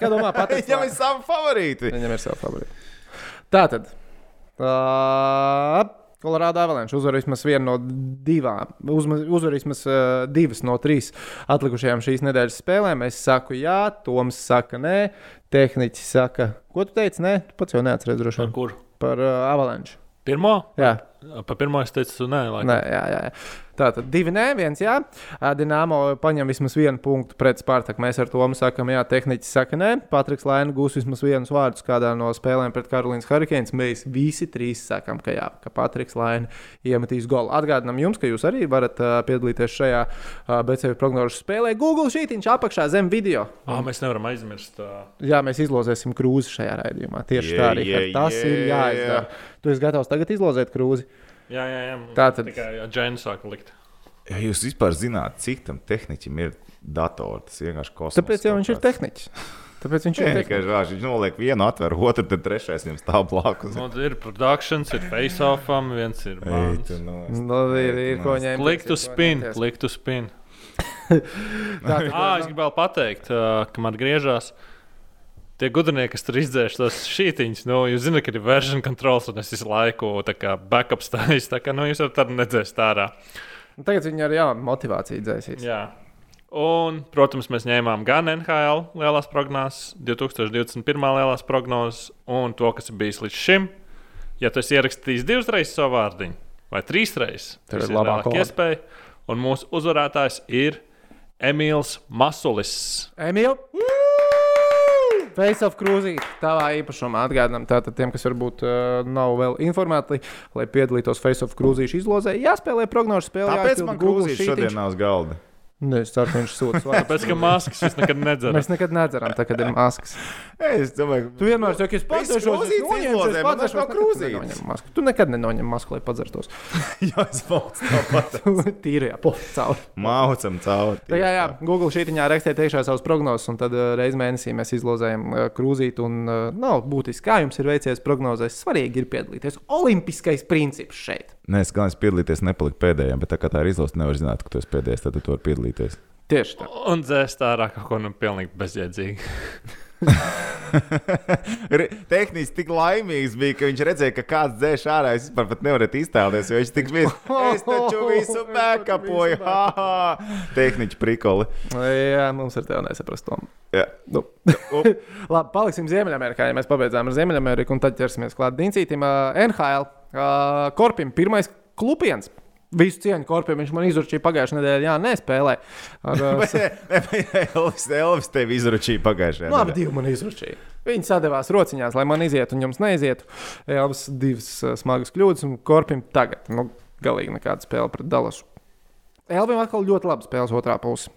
Kā domā, Patrik? Viņam ir savi favorīti. Viņam ir savi favorīti. Tā tad. Uh, Kolorādo Avalanche uzvar vismaz vienu no divām, uzvar vismaz uh, divas no trīs atlikušajām šīs nedēļas spēlēm. Es saku, jā, Toms saka, nē, tehniķis saka, ko tu teici? Nē, tu pats jau neatceries droši vien. Par kur? Par uh, Avalanche. Pirmo? Jā. Par pirmo es teicu, nē, laikam. nē jā, jā. Tātad divi nē, viens jā. Dienāmo paņem vismaz vienu punktu pret Spartaku. Mēs ar to sakām, jā, tehniķis saka, nē. Patriks Laina gūs vismaz vienus vārdus kādā no spēlēm pret Karolīnas Hurricanes. Mēs visi trīs sakām, ka jā, ka Patriks Laina iemetīs golu. Atgādinām jums, ka jūs arī varat uh, piedalīties šajā uh, BCV prognožu spēlē. Google šītiņš apakšā zem video. Ah, mēs nevaram aizmirst. Uh... Jā, mēs izlozēsim krūzi šajā raidījumā. Tieši yeah, tā arī yeah, tas yeah, ir jāizdara. Yeah. Tu esi gatavs tagad izlozēt krūzi. Jā, jā, jā. Tā tad tikai Džēna sāka likt. Ja jūs vispār zināt, cik tam tehniķim ir dators, tas vienkārši kosmos. Tāpēc jau viņš ir tehniķis. Tāpēc viņš [laughs] ir tikai tāds. Viņš noliek vienu, atver otru, tad trešais viņam stāv blakus. No, nu, ir produkcijas, ir face-offam, viens ir. Eitu, no, no, ir, ir ko ņemt. Klik to spin, klik to spin. [laughs] [laughs] Tā, ah, es gribēju pateikt, ka man griežās. Uh, tie gudrinieki, kas tur izdzēš tos šītiņus, nu, jūs zināt, ka ir version controls, un es visu laiku backup stāju. Tā kā nu, jūs varat nedzēst ārā. Tagad viņi ar jaunu motivāciju dzēsīs. Jā. Un, protams, mēs ņēmām gan NHL lielās prognozes, 2021. lielās prognozes, un to, kas ir bijis līdz šim. Ja tu esi ierakstījis divas reizes savu vārdiņu, vai trīs reizes, tad ir labāka iespēja. Un mūsu uzvarētājs ir Emīls Masulis. Emīls! Face of Cruising, tavā īpašumā atgādinām tātad tiem, kas varbūt uh, nav vēl informēti, lai piedalītos Face of Cruising izlozē, jāspēlē prognožu spēle. Tāpēc man Cruising šodien nav uz galda. Ne, es ceru, ka viņš sūta svārdu. Tāpēc, ka maskas mēs nekad nedzeram. Mēs nekad nedzeram, tā kad ir maskas. es domāju, tu vienmēr saki, es padzeršos, es noņemšu, es padzeršos, krūzīt. Masku. Tu nekad nenoņem masku, lai padzertos. [laughs] jā, es maucu tāpat. [laughs] Tīri, jā, pof, cauri. Maucam cauri. Tā, jā, jā, Google šītiņā rakstiet iekšā savus prognozes, un tad uh, reiz mēnesī mēs izlozējam uh, krūzīt, un uh, nav būtiski, kā jums ir veicies prognozēs. Svarīgi ir piedalīties. Olimpiskais princips šeit. Nē, es galvenais piedalīties, nepalikt pēdējiem, bet tā kā tā ir izlozta, nevar zināt, ka tu esi pēdējais, tad tu vari piedalīties. Tieši tā. Un dzēst ārā kaut ko nu pilnīgi bezjēdzīgi. [laughs] Tehniski tik laimīgs bija, ka viņš redzēja, ka kāds dzēš ārā. Es vispār pat nevaru iztēloties, jo viņš tik [laughs] viens. [laughs] Es taču visu backupoju. Tehniski prikoli. Jā, mums ar tevi nesaprast. Jā. Nu. Labi, paliksim Ziemeļamerikā, ja mēs pabeidzām ar Ziemeļameriku, un tad ķersimies klāt Dincītam. Uh, NHL uh, Korpim pirmais klupiens. Visu cieņu korpiem viņš man izračīja pagājušajā nedēļā, jā, nespēlē. Ar, uh, Elvis, Elvis tevi izračīja pagājušajā nedēļā? divi man izračīja. Viņi sadavās rociņās, lai man izietu un jums neizietu. Elvis divas uh, smagas kļūdas, un Korpim tagad nu, galīgi nekāda spēle pret Dallasu. Elvim atkal ļoti labi spēles otrā pusē.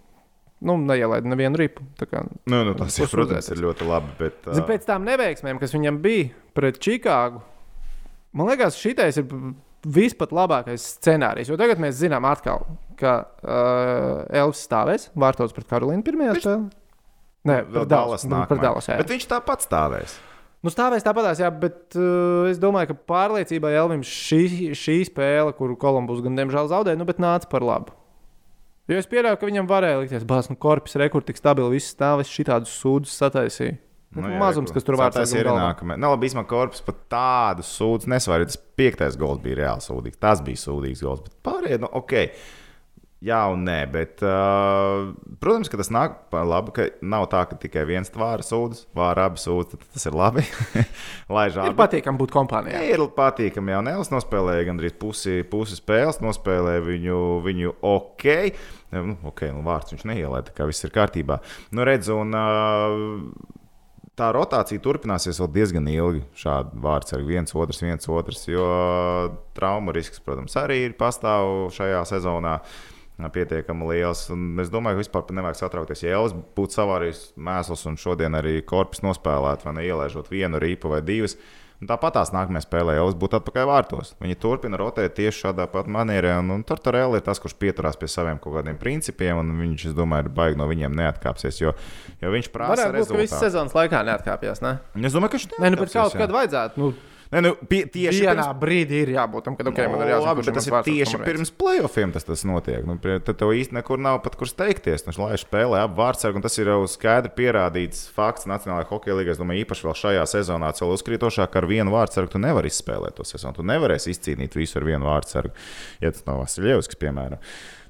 Nu, neielaida nevienu ripu. Kā, Nu, nu, tas, ir, protams, ir ļoti labi. Bet, Zin, uh, pēc tam neveiksmēm, kas viņam bija pret Čikāgu, man liekas, šitais ir vispār labākais scenārijs. Jo tagad mēs zinām, atkal, ka uh, Elvis stāvēs vārtos pret Karolīnu pirmajā Viņš- spēlē. Nē, vēl Dallas. nu, nākamajā. Bet viņš tāpat stāvēs. Nu, stāvēs tāpatās, jā, bet uh, es domāju, ka pārliecībā Elvis šī, šī spēle, kuru Kolumbus gan diemžēl zaudēja, nu, bet nāca par labu. Jo es pieļauju, ka viņam varēja likties, ka nu, korpus rekords tik stabili, viss stāvis šitādus sūdzes sataisīja. Nu, jā, mazums, kas tur vārds Tas ir nākamais. Nav labi, īstenībā korpus pat tādu sūdzību nesvarīgi. Tas piektais gols bija reāli sūdīgs. Tas bija sūdīgs gols. Bet pārējie, nu, ok. Jā, un nē, bet, uh, protams, ka tas nāk par labu, ka nav tā, ka tikai viens tvāra sūdzas, vāra abi sūdzas. tad Tas ir labi. [laughs] Lai Ir žābi. patīkami būt kompānijā. Ir patīkami, jau Nēlis nospēlēja gandrīz pusi, pusi spēles, nospēlēja viņu, viņu ok. Nu, ok, nu, vārds viņš neielēja, tā kā viss ir kārtībā. Nu, redz, un, uh, tā rotācija turpināsies vēl diezgan ilgi. Šādi vārds ar viens, otrs, viens, otrs. Jo traumu risks, protams, arī ir pastāv šajā sezonā. Pietiekami liels. Un es domāju, ka vispār nevajag satraukties. Ja Elvis būtu savārījis mēsls un šodien arī korpus nospēlēt, vai ne ielaižot vienu rīpu vai divas, un tāpat tās nākamajā spēlē Elvis būtu atpakaļ vārtos. Viņi turpina rotēt tieši šādā pat manierē. Un, un Tortorella ir tas, kurš pieturās pie saviem kaut kādiem principiem, un viņš, es domāju, ir baigi no viņiem neatkāpsies. Jo, jo viņš prasa Varētu būt, ka rezultātu. sezonas laikā neatkāpjas. Ne? Es domāju, ka viņš Nē, nu, bet neatkāpsies, kaut kad vajadzētu. Nu, Nē, nu, pie, tieši vienā pirms brīdī ir jābūt tam, kad okay, man ir jāsaka, labi, bet tas ir tieši pirms playoffiem tas, tas notiek. Nu, tad tev īstenībā nekur nav pat kur steigties. Nu, lai spēlē ap vārdsargu, un tas ir jau skaidri pierādīts fakts Nacionālajā hokeja līgā. Es domāju, īpaši vēl šajā sezonā, vēl uzkrītošāk ar vienu vārdsargu, tu nevari izspēlēt to sezonu. Tu nevarēsi izcīnīt visu ar vienu vārdsargu, ja tas nav Vasiljevskis, piemēram.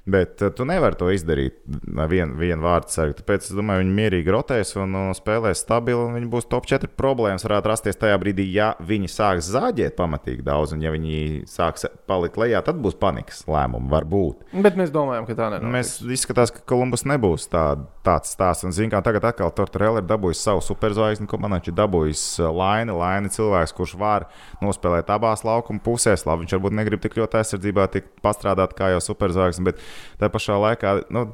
Bet uh, tu nevari to izdarīt ar vienu vien vārdu sargu. Tāpēc es domāju, viņi mierīgi rotēs un uh, spēlēs stabili. un Viņi būs top 4 problēmas. Varētu rasties tajā brīdī, ja viņi sāks zāģēt pamatīgi daudz, un ja viņi sāks palikt lejā, tad būs panikas lēmumi. Varbūt. Bet mēs domājam, ka tā nenotiks. Mēs izskatās, ka Kolumbus nebūs tā, tāds stāsts. Un, zin, kā tagad atkal Tortorella ir dabūjis savu superzvaigzni, ko man ir dabūjis uh, Laini. Laini cilvēks, kurš var nospēlēt abās laukuma pusēs. Labi, viņš varbūt negrib tik ļoti aizsardzībā tik pastrādāt kā jau superzvaigznes, bet tā pašā laikā nu,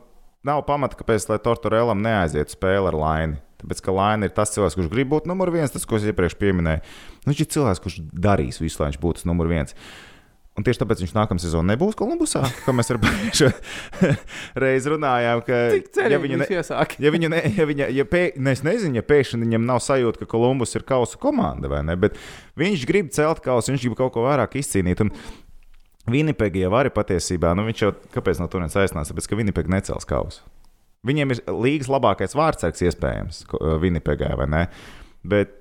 nav pamata, kāpēc Tortorellam neaizietu spēli ar Laini. Tāpēc, ka Laina ir tas cilvēks, kurš grib būt numur viens, tas, ko es iepriekš pieminēju. Nu, viņš ir cilvēks, kurš darīs visu, lai viņš būtu numur viens. Un tieši tāpēc viņš nākamā sezonā nebūs Kolumbusā, kā mēs ar pagājušo [laughs] reizi runājām. Ka, ja viņa iesāk? Ja viņa, ne, ja viņa ja pē, ne, es nezinu, ja pēkšņi viņam nav sajūta, ka Kolumbus ir kausa komanda, vai ne? Bet viņš grib celt kausu, viņš grib kaut ko vairāk izcīnīt. Un Vinipegi jau arī patiesībā, nu viņš jau kāpēc no turienes aizsnāca? Tāpēc, ka Vinipegi necels kausu. Viņiem ir līgas labākais vārdsargs iespējams Vinipegai, vai ne? Bet,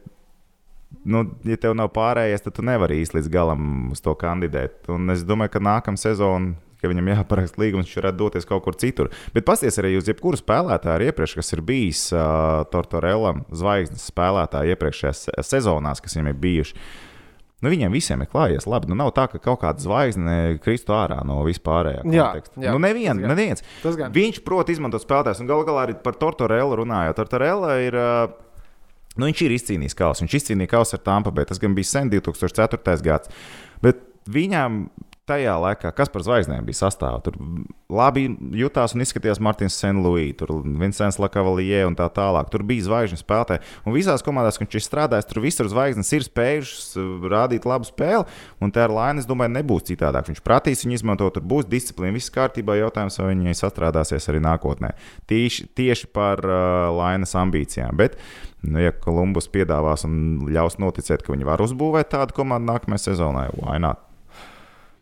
nu, ja tev nav pārējais, tad tu nevari īsti līdz galam uz to kandidēt. Un es domāju, ka nākamā sezona, kad viņam jāparaksta līgums, viņš varētu doties kaut kur citur. Bet pasties arī uz jebkuru spēlētāju iepriekš, kas ir bijis uh, Tortorellam zvaigznes spēlētāji iepriekšējās se- sezonās, kas viņam ir bijuši. Nu, viņiem visiem ir klājies labi. Nu, nav tā, ka kaut kāda zvaigzne kristu ārā no vispārējā Jā, konteksta. jā, nu, nevien, tas neviens. Tas gan. Viņš prot izmantot spēlētājus, un galu galā arī par Tortorellu runājot. Tortorella ir. Nu, viņš ir izcīnījis kausu. Viņš izcīnīja kausu ar Tampa, bet tas gan bija sen 2004. gads. Bet viņam tajā laikā, kas par zvaigznēm bija sastāvā, tur labi jutās un izskatījās Martins Senluī, tur Vincents Lakavalijē un tā tālāk. Tur bija zvaigžņu spēlētāji. Un visās komandās, kur viņš ir strādājis, tur visur zvaigznes ir spējušas uh, rādīt labu spēli. Un tā ar Lainu, es domāju, nebūs citādāk. Viņš prasīs viņu izmantot, tur būs disciplīna, viss kārtībā. Jautājums, vai viņi sastrādāsies arī nākotnē. Tieši, tieši par uh, Lainas ambīcijām. Bet, nu, ja Kolumbus piedāvās un ļaus noticēt, ka viņi var uzbūvēt tādu komandu nākamajai sezonai, why not?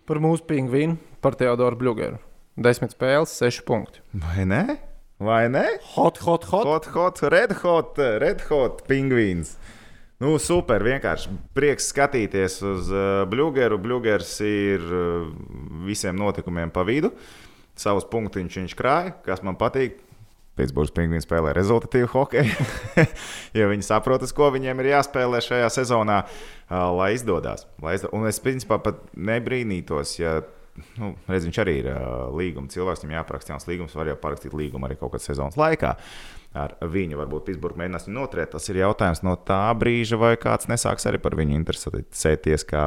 Par mūsu pingvīnu, par Teodoru Blugeru. Desmit spēles, seši punkti. Vai ne? Vai ne? Hot, hot, hot. Hot, hot, red hot, red hot pingvīns. Nu, super, vienkārši prieks skatīties uz uh, Bluegeru. Bluegers ir uh, visiem notikumiem pa vidu. Savus punktiņus viņš krāja, kas man patīk. Pitsburgas pingvīns spēlē rezultatīvu hokeju, [laughs] jo viņi saprot, ko viņiem ir jāspēlē šajā sezonā, lai izdodas. Un es principā pat nebrīnītos, ja nu, redz, viņš arī ir līguma cilvēks, viņam jāparaksta jauns līgums, var jau parakstīt līgumu arī kaut kādā sezonas laikā. Ar viņu varbūt Pitsburgā mēģinās noturēt. Tas ir jautājums no tā brīža, vai kāds nesāks arī par viņu interesēties kā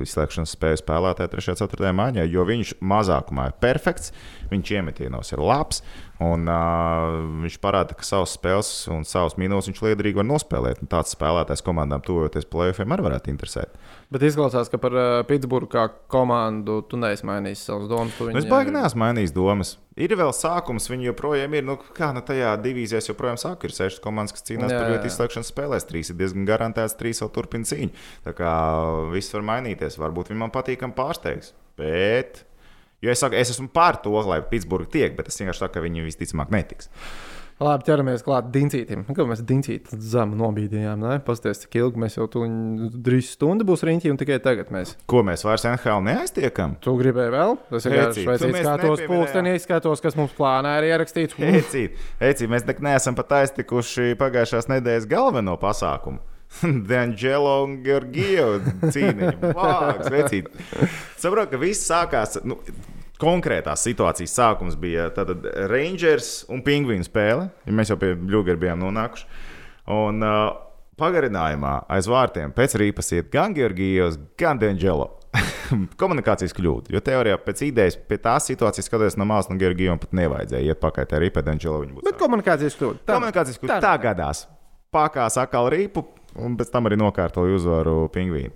izslēgšanas spēju spēlētāju 3. un 4. maijā, jo viņš mazākumā ir perfekts, viņš iemetienos ir labs. Un, uh, viņš parāda, ka savas spēles un savus mīnusus viņš liederīgi var nospēlēt. Un tāds spēlētājs komandām, tuvojoties plēsoņiem, arī varētu interesēt. Bet izklausās, ka par uh, Pitsburgu kā komandu tu neesi mainījis savas domas. Nu, es baigi neesmu mainījis domas. Ir vēl sākums, viņi joprojām ir. Nu, kā nu, tajā divīzijā joprojām sāk, ir sešas komandas, kas cīnās jā, par vietu izslēgšanas spēlēs. Trīs ir diezgan garantēts, trīs vēl turpina cīņu. Tā kā viss var mainīties. Varbūt viņi man patīkami pārsteigs. Bet Jo es saku, es esmu pār to, lai Pitsburgā tiek, bet es vienkārši saku, ka viņi visticamāk netiks. Labi, ķeramies klāt dincītam. Kā mēs dincītu zemu nobīdījām, ne? Pasties, cik ilgi mēs jau tur drīz stundu būs riņķī un tikai tagad mēs. Ko mēs vairs NHL neaiztiekam? Tu gribēji vēl? Ir vienkārši skatos pulkstenī, skatos, kas mums plānā ir ierakstīts. Ecīt, ecīt, mēs neesam pat aiztikuši pagājušās nedēļas galveno pasākumu. [laughs] D'Angelo un Georgiju cīniņu. Vāks, vecīt. Saprotu, ka viss sākās. Nu, Konkrētās situācijas sākums bija tātad Rangers un Pingvīnu spēle, ja mēs jau pie Bluegra bijām nonākuši. Un uh, pagarinājumā aiz vārtiem pēc rīpas iet gan Georgijos, gan D'Angelo. [laughs] komunikācijas kļūda. Jo teorijā pēc idejas, pie tās situācijas, skatoties no malas, no Georgijam pat nevajadzēja iet pakaļ arī pēc D'Angelo. Bet komunikācijas kļūda. Tā, komunikācijas kļūda. Tā gadās. Pakās atkal rīpu, un pēc tam arī nokārtoja uzvaru pingvīnu.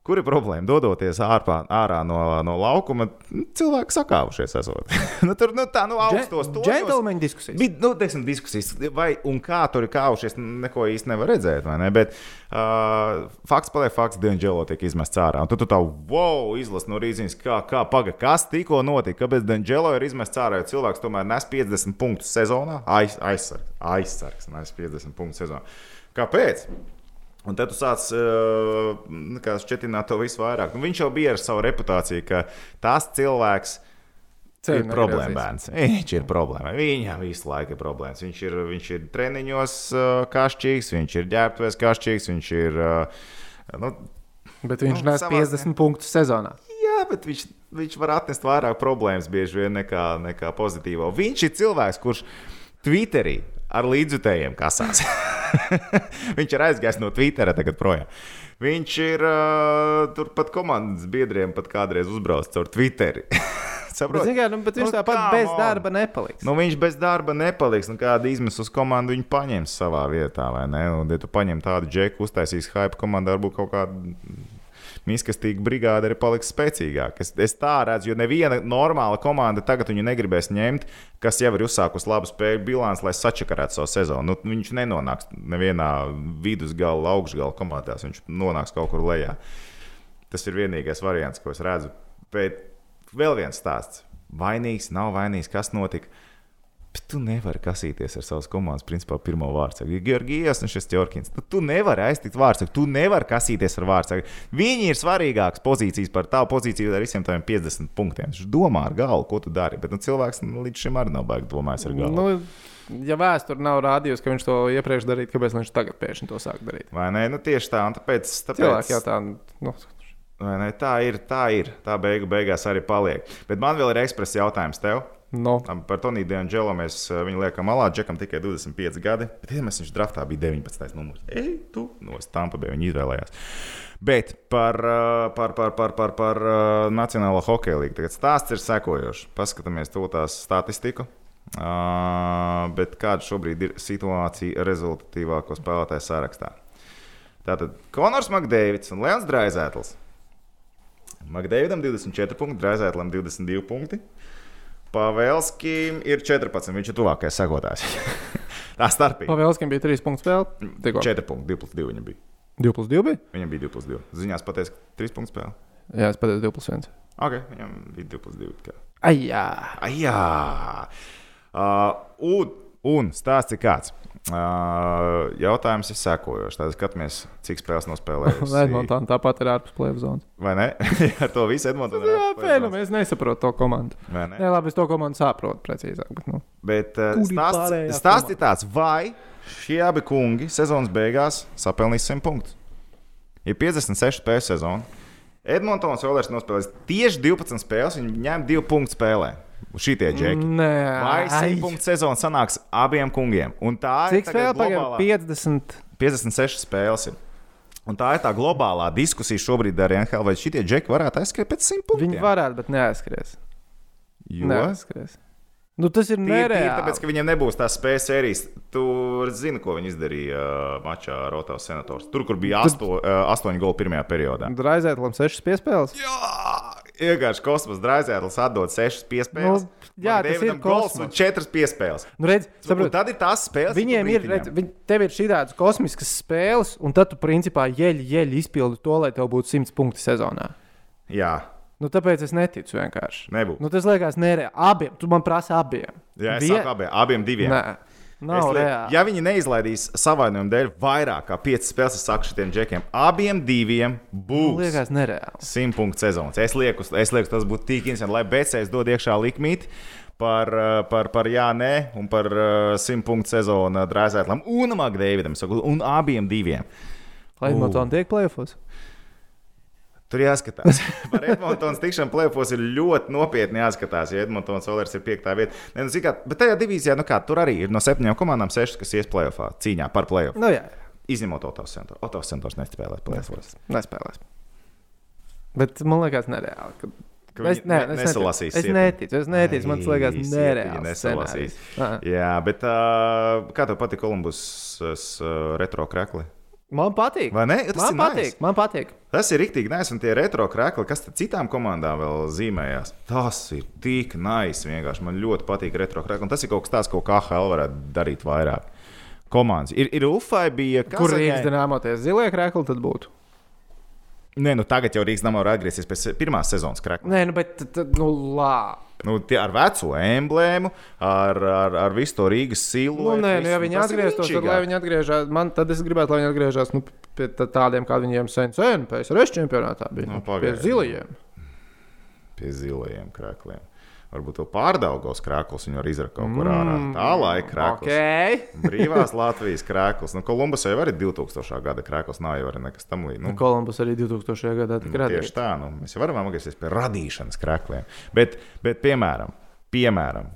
Kur ir problēma? Dodoties ārpā, ārā no, no laukuma, cilvēki sakāvušies. [laughs] nu, tur nu, tā, nu, augstos toņos. Džentlmeņa diskusijas. Bija, nu, teiksim, diskusijas. Vai un kā tur ir kāvušies, neko īsti nevar redzēt, ne? Bet uh, fakts paliek fakts, Dienģelo tiek izmests ārā. Un tu, tu tā, wow, izlasi no rīzības, kā, kā paga, kas tikko notika, kāpēc Dienģelo ir izmests ārā, jo cilvēks tomēr nes 50 punktus sezonā. Aiz, aizsargs, aizsargs, nes 50 punktus sezonā. Kāpēc? Un tad tu sāc uh, šķietināt to visu vairāk. Nu, viņš jau bija ar savu reputāciju, ka tas cilvēks Ceļ ir problēma bērns. Viņš ir problēma. Viņam visu laiku ir problēmas. Viņš ir, viņš ir treniņos uh, kašķīgs, viņš ir ģērbtuvēs kašķīgs, viņš ir. Uh, nu, bet viņš nu, nes 50 ziņā. punktus sezonā. Jā, bet viņš, viņš var atnest vairāk problēmas bieži vien nekā, nekā pozitīvo. Viņš ir cilvēks, kurš Twitterī ar līdzjutējiem kasās. [laughs] [laughs] viņš ir aizgājis no Twittera tagad projām. Viņš ir uh, turpat komandas biedriem pat kādreiz uzbraucis caur Twitteri. [laughs] Saprot? Bet, kā, nu, bet viņš nu, tāpat bez on. darba nepaliks. Nu, viņš bez darba nepaliks. Nu, kāda izmes uz komandu viņš paņems savā vietā, vai ne? Un, ja tu paņem tādu džeku, uztaisīs hype komandā, varbūt kaut kādu miskastīga brigāde arī paliks spēcīgāka. Es, es tā redzu, jo neviena normāla komanda tagad viņu negribēs ņemt, kas jau ir uzsākusi labu spēļu bilanci, lai sačakarētu savu sezonu. Nu, viņš nenonāks nevienā vidusgala, augšgala komandās, viņš nonāks kaut kur lejā. Tas ir vienīgais variants, ko es redzu. Bet vēl viens stāsts. Vainīgs, nav vainīgs, kas notika. Bet tu nevari kasīties ar savas komandas, principā, pirmo vārdsargu. Ja Georgijas un šis Jorkins, tad tu nevari aiztikt vārdsargu, tu nevari kasīties ar vārdsargu. Viņi ir svarīgākas pozīcijas par tavu pozīciju ar visiem taviem 50 punktiem. Viņš domā ar galvu, ko tu dari, bet nu, cilvēks nu, līdz šim arī nav baigi domājis ar galvu. Nu, ja vēsture nav rādījusi, ka viņš to iepriekš darīja, kāpēc viņš tagad pēkšņi to sāk darīt? Vai ne? Nu, tieši tā, un tāpēc. tāpēc... Cilvēki jau tā. Nu, Tā ir, tā ir. Tā beigu beigās arī paliek. Bet man vēl ir ekspresa jautājums tev. No. Par Toniju Dienģelo mēs eh, viņu liekam malā. Džekam tikai 25 gadi. Bet, mēs viņš draftā bija 19. numurs, ej, tu no Stampa bija viņa izvēlējās. Bet par, eh, par, par, par, par, par eh, Nacionālo hokeja līniju. Tagad stāsts ir sekojošs. Paskatāmies to tās statistiku. Uh, bet kāda šobrīd ir situācija rezultatīvāko spēlētāju sarakstā? Tātad Konors Makdēvids un Leons Draizētls. Makdēvidam 24 punkti, Draizētlam 22 punkti. Pavelskim ir 14. Viņš ir tuvākais sekotājs. [laughs] Tā starpība. Pavelskim bija 3 punktu spēle. Tikko. 4 punkti, 2 plus 2 viņam bija. 2 plus 2 bija? Viņam bija 2 plus 2. Ziņās pateiks, ka 3 punktu spēle. Jā, es pateicu 2 plus 1. Ok, viņam bija 2 plus 2. Kā. Ai, jā. Ai, jā. Uh, un, un stāsts ir kāds. Jautājums ir sekojošs. Tad skatāmies, cik spēles nospēlējusi. [laughs] Edmontonā tāpat ir ārpus plēsoņa zonas. Vai ne? [laughs] Ar to visu Edmontonā. Jā, fenomenāli. Es nesaprotu to komandu. Vai ne? Jā, labi, es to komandu saprotu precīzāk. Bet, nu. Bet uh, stāsts, stāsts ir tāds, vai šie abi kungi sezonas beigās sapelnīs 100 punktus. Ir 56 spēļu sezona. Edmontons vēl ir nospēlējis tieši 12 spēles, viņi ņem 2 punktu spēlē. Šitie džeki. Nē, Vai ai. 100 punktu sezona sanāks abiem kungiem? Un tā ir Cik spēle tagad pagaidām? globālā- 50. 56 spēles. Ir. Un tā ir tā globālā diskusija šobrīd ar NHL, vai šitie džeki varētu aizskriet pēc 100 punktiem. Viņi varētu, bet neaizskries. Jo? Neaizskries. Nu, tas ir Tīri, tīri, nereāli. tāpēc, ka viņiem nebūs tās spējas sērijas. Tu zini, ko viņi izdarīja uh, mačā ar Rotavas senators. Tur, kur bija asto, uh, astoņi goli pirmajā periodā. Draizētlam sešas piespēles. Jā, vienkārši kosmos drāzēlis atdod sešas piespēles. Nu, jā, Man tas ir gols un četras piespēles. Nu, redz, Un saprot, tad ir tās spēles, Viņiem ir, redz, viņ, tev ir šī tādas kosmiskas spēles, un tad tu principā jeļi, jeļi izpildi to, lai tev būtu 100 punkti sezonā. Jā, Nu, tāpēc es neticu vienkārši. nebūs. Nu, tas liekas nereāli. Abiem, tu man prasa abiem. Jā, es Vie- saku abiem, abiem diviem. Nē, nav lieku, ja viņi neizlaidīs savainojumu dēļ vairāk kā 5 spēles, es saku šiem džekiem, abiem diviem Man būs. liekas nereāli. 100 punktu sezonas. Es lieku, es lieku tas būtu tik interesanti, lai BCS dod iekšā likmīti par, uh, par, par jā, nē, un par uh, 100 punktu sezonu Drāzētlam un Makdēvidam, saku, un abiem diviem. Lai Edmonton tiek plēfos. Tur jāskatās. [laughs] Par Edmontonas tikšanu plēfos ir ļoti nopietni jāskatās, ja Edmontonas Oilers ir piektā vieta. Ne, nu, kā, bet tajā divīzijā, nu kā, tur arī ir no septiņām komandām sešas, kas ies plēfā cīņā par plēfu. Nu, jā, Izņemot Otovs centru. Otovs centrs nespēlēs plēfos. nespēlēs. Bet man liekas, nereāli. Ka... Ka Es, ne, ne- es nesalasīs neticu. Es neticu. Es neticu. Man liekas, nereāli. nesalasīs. scenārijs. Jā, bet uh, kā tev patīk Kolumbus uh, retro krekli? Man patīk. Vai ne? Tas Man patīk. nice. Man patīk. Tas ir rīktīgi nice, un tie retro krekli, kas citām komandām vēl zīmējās, tas ir tik nice. Vienkārši man ļoti patīk retro krekli, un tas ir kaut kas tāds, ko KHL varētu darīt vairāk. Komandas. Ir, ir Ufai bija. Kur Kazaņai- Rīgas dināmoties zilie krēkli, tad būtu. Nē, nu tagad jau Rīgas nama var atgriezties pēc pirmās sezonas krekla. Nē, nu, bet tad, nu, labi. Nu, tie ar veco emblēmu, ar, ar, ar visu to Rīgas silu. Nu, nē, nu, ja viņi atgrieztos, tad lai viņi atgriežas. Man tad es gribētu, lai viņi atgriežas nu, pie tā- tādiem, kā viņiem sen, sen PSRS čempionātā bija. Nu, Nu, pie zilajiem. pie zilajiem krākliem. Varbūt vēl pārdaugos krāklis, viņu var izrakt kaut kur ārā. Tā laika krāklis. Okay. [laughs] Brīvās Latvijas krāklis. Nu, Kolumbus jau arī 2000. gada krāklis nav jau arī nekas tam līdzīgs. Nu, Kolumbus arī 2000. gadā tika nu, radīts. tieši tā, nu, mēs jau varam atgriezties pie radīšanas krākliem. Bet, bet piemēram, piemēram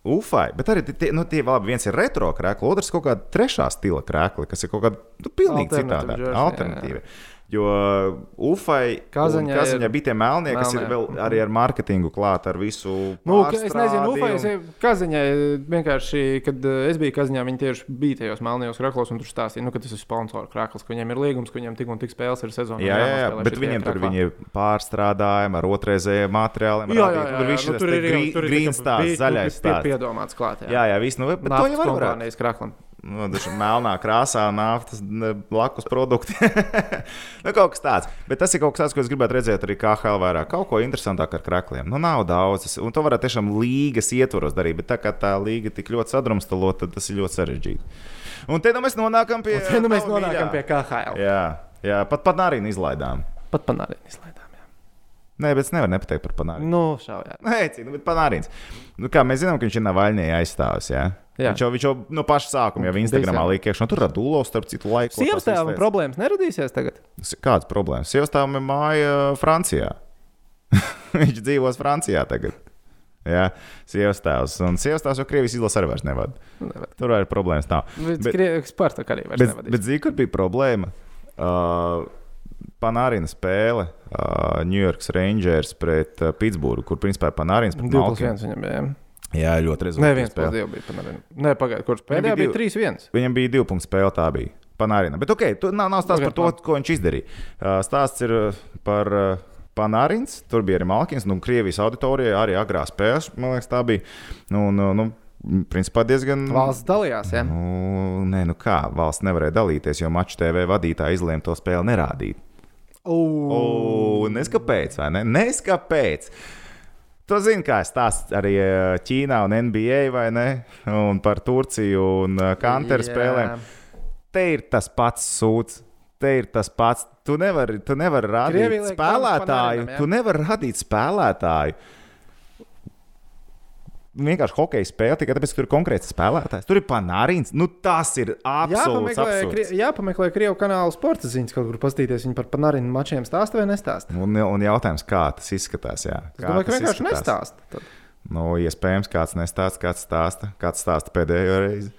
Ufai, bet arī tie, nu, tie labi, viens ir retro krāklis, otrs kaut kāda trešā stila krāklis, kas ir kaut kāda nu, pilnīgi Alternatīva citāda. jersey, jā, Alternatīva. Jo Ufai Kazaņai Kazaņā ir- bija tie melnie, kas ir Melnie. vēl arī ar mārketingu klāt, ar visu. Nu, es nezinu, Ufai, es un- Kazaņai vienkārši, kad eh, es biju Kazaņā, viņi tieši bija tajos melnajos krāklos un tur stāstīja, nu, ka tas ir sponsors krāklis, ka viņiem ir līgums, ka viņiem tik un tik spēles ir sezonā. Jā, jā, jā, bet viņiem tur viņi pārstrādājumi ar otrreizējiem materiāliem. Jā, jā, jā, Tur jā, viss nu, tur ir grīns tur ir kā stāsts, bija- zaļais stāsts. piedomāts klāt. Jā, Jā, jā, viss, nu, bet to jau var. Nu, melnā krāsā, naftas blakus produkti. [laughs] nu, kaut kas tāds. Bet tas ir kaut kas tāds, ko es gribētu redzēt arī KHL vairāk. Kaut ko interesantāku ar krākliem. Nu, nav daudz. Un to varētu tiešām līgas ietvaros darīt. Bet tā kā tā līga tik ļoti sadrumstalota, tad tas ir ļoti sarežģīti. Un te nu mēs nonākam pie. Te nu mēs nonākam mīļā. pie KHL. Jā, jā pat arī izlaidām. Pat panārīni izlaidām. Jā. Nē, bet es nevaru nepateikt par panāri. Nu, šaujā. Nē, cik, nu, bet panārīns. Nu, kā mēs zinām, ka viņš ir Navaļņē aizstāvis. Jā? Jā. Viņš jau, viņš jau no paša sākuma jau Instagramā liek iekšā. Nu, tur ar dūlo starp citu laiku. Sievstāvam problēmas neradīsies tagad. Kādas problēmas? Sievstāvam ir māja Francijā. [laughs] viņš dzīvos Francijā tagad. Jā, sievstāvs. Un sievstāvs jau Krievijas izlasa arī vairs nevada. Nevar. Tur arī problēmas nav. Bet, Bet- bet Spartak arī vairs Bet, nevadīs. bet zini, kur bija problēma? Uh, Panārina spēle uh, New York Rangers pret uh, Pitsburgu, kur principā ir Panārins pret 2 plus Malkinu. 1 viņam bija. Jā, ļoti Nē, rezultāts. 1 plus 2 bija panārīni. Nē, pagaidiet, kurš pēdējā bija bija 3 1. Viņam bija divu punktu spēle, tā bija. Panārina. Bet ok, tu nav, nav stāsts Ok, par to, ko viņš izdarīja. Uh, Stāsts ir uh, par uh, Panārins. Tur bija arī Malkins, nu, Krievijas auditorijā arī agrā spēlē. Man liekas, tā bija. Nu, nu, nu, principā diezgan. Valsts dalījās, jā. Nu, nē, nu kā, valsts nevarēja dalīties, jo Maču TV vadītāji izlēma to spēli nerādīt. Neskapēc, vai ne? Neskapēc. Tu zini, kā stāsta arī eh, Ķīnā un NBA vai ne? Un par Turciju un eh, Kanteru spēlēm. Te ir tas pats sūds. Te ir tas pats. Tu nevari, tu nevari radīt Krievija liek spēlētāju. Tu nevari radīt spēlētāju. Vienkārši hokeja spēle tikai tāpēc, ka tur ir konkrēts spēlētājs. Tur ir panārins. Nu, tas ir absolūts Jāpameklē, absurds. krie, jāpameklē Krievu kanāla sporta ziņas, kaut kur paskatīties viņi par panārinu mačiem stāsta vai nestāsta. Un, un jautājums, kā tas izskatās? Jā. Es domāju, ka vienkārši izskatās? nestāsta. Tad. Nu, iespējams, kāds nestāsta, kāds stāsta, kāds stāsta pēdējo reizi.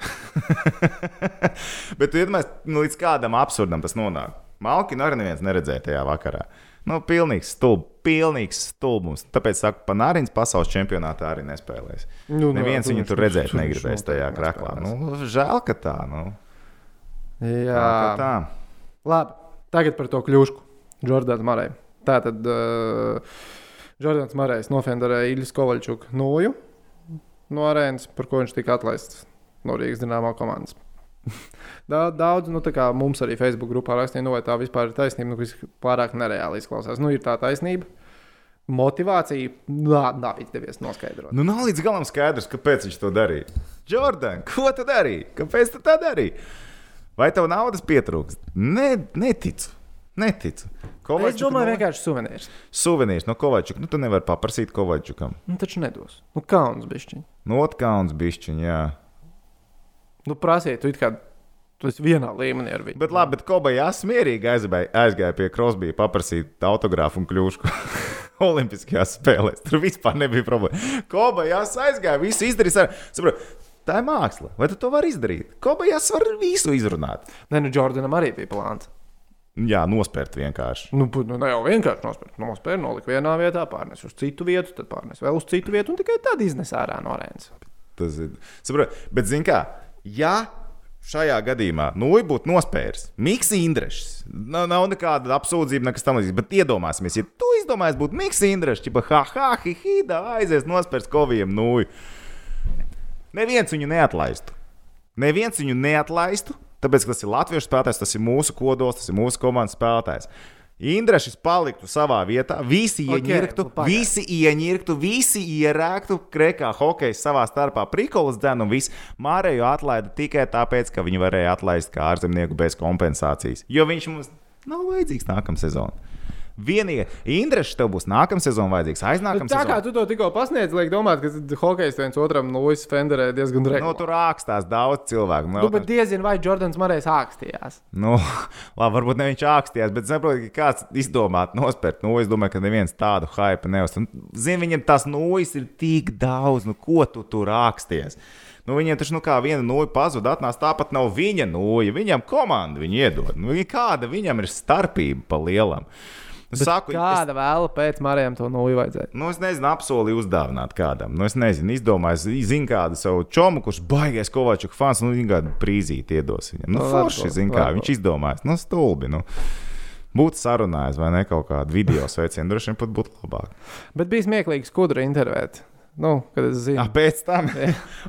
[laughs] Bet tu iedomājies, nu, līdz kādam absurdam tas nonāk. Malkinu arī neviens neredzēja tajā vakarā. Nu, pilnīgs stulbs, pilnīgs stulbums. Tāpēc, saku, Panārins pasaules čempionātā arī nespēlēs. Nu, nu, Neviens viņu tur redzēt negribēs tajā nespēlēs. Nu, žēl, ka tā. Nu. Jā, Tā, ka tā. labi. Tagad par to kļūšku. Jordāns Marēs. Tā tad uh, Jordāns Marēs nofenderēja Iļas Kovaļčuku noju no arēnas, par ko viņš tika atlaists no Rīgas dināmā komandas. [laughs] Da- Daudz, nu, tā kā mums arī Facebook grupā rakstīja, nu, vai tā vispār ir taisnība, nu, kas pārāk nereāli izklausās. Nu, ir tā taisnība. Motivācija nā, nav izdevies noskaidrot. Nu, nav līdz galam skaidrs, kāpēc viņš to darīja. Jordan, ko tu darīji? Kāpēc tu tā darīji? Vai tev naudas pietrūkst? Ne, neticu. Neticu. Es Kovačuk, domāju, nu, vienkārši suvenīrs. Suvenīrs no Kovačuka. Nu, tu nevari paprasīt Kovačukam. Nu, taču nedos. Nu, kauns bišķiņ. Notkauns bišķiņ, jā. Nu, prasiet, tu kā tu esi vienā līmenī ar viņu. Bet labi, bet Kobajas mierīgi aizbēja, aizgāja pie Krosbija paprasīt autogrāfu un kļūšku. [laughs] Olimpiskajās spēlēs. Tur vispār nebija problēma. Kobajas aizgāja, visu izdarīja. Saprot, tā ir māksla. Vai tu to vari izdarīt? Kobajas var visu izrunāt. Nē, nu, Jordanam arī bija plāns. Jā, nospērt vienkārši. Nu, nu, ne jau vienkārši nospērt. Nospērt, nolika vienā vietā, pārnes uz citu vietu, tad pārnes vēl uz citu vietu un tikai tad iznes ārā no arēnas. Tas ir. Saprot, bet, zini, kā, ja šajā gadījumā Nūja būtu nospēris, Mikls Indrešs, nav, nav nekāda apsūdzība, nekas tam līdzīgs. Bet iedomāsimies, ja tu izdomājies būt Mikls Indrešs, tad ha, ha, hi, hi, da, aizies nospērs Kovijam Nūju. Neviens viņu neatlaistu. Neviens viņu neatlaistu, tāpēc, ka tas ir latviešu spēlētājs, tas ir mūsu kodols, tas ir mūsu komandas spēlētājs. Indrešs paliktu savā vietā, visi ieņirktu, nu pagaidi. visi ieņirktu, visi ierēktu, krekā hokeja savā starpā prikolas dzēnu un viss. Mārēju atlaida tikai tāpēc, ka viņi varēja atlaist kā ārzemnieku bez kompensācijas. Jo viņš mums nav vajadzīgs nākamā sezona. Vienīgais Indrešs tev būs nākamā sezona vajadzīgs. Aiznākamā Nu, tā kā sezona. tu to tikko pasniedz, liek domāt, ka hokejs viens otram Lūsis Fenderē diezgan No, regulāri. tur ākstās daudz cilvēku. Nu, bet diezin vai Jordans Marēs ākstījās. Nu, [laughs] labi, varbūt ne viņš ākstījās, bet saprotu, ka kāds izdomāt nospērt. Nu, es domāju, ka neviens tādu hype neuz. Zini, viņam tas nūjas ir tik daudz, nu, ko tu tur āksties. Nu, viņiem taču nu, kā viena nūja pazuda, atnāca tāpat nav viņa nūja. Viņam komanda viņu iedod. Nu, kāda viņam ir starpība pa lielam? Nu, saku, es, Kāda vēla pēc Marējiem to nulli vajadzēja? Nu, es nezinu, apsolīju uzdāvināt kādam. Nu, es nezinu, izdomāju, zinu kādu savu čomu, kurš baigais Kovačuka fans, nu, viņa kādu prīzīti iedos viņam. Nu, Nu, forši, zinu, kā viņš izdomājis. Nu, stulbi. Nu. Būtu sarunājis, vai ne kaut kādu video sveicienu, droši vien pat būtu labāk. Bet bija smieklīgi skudra intervēt. Nu, kad es zinu. Ah, pēc tam,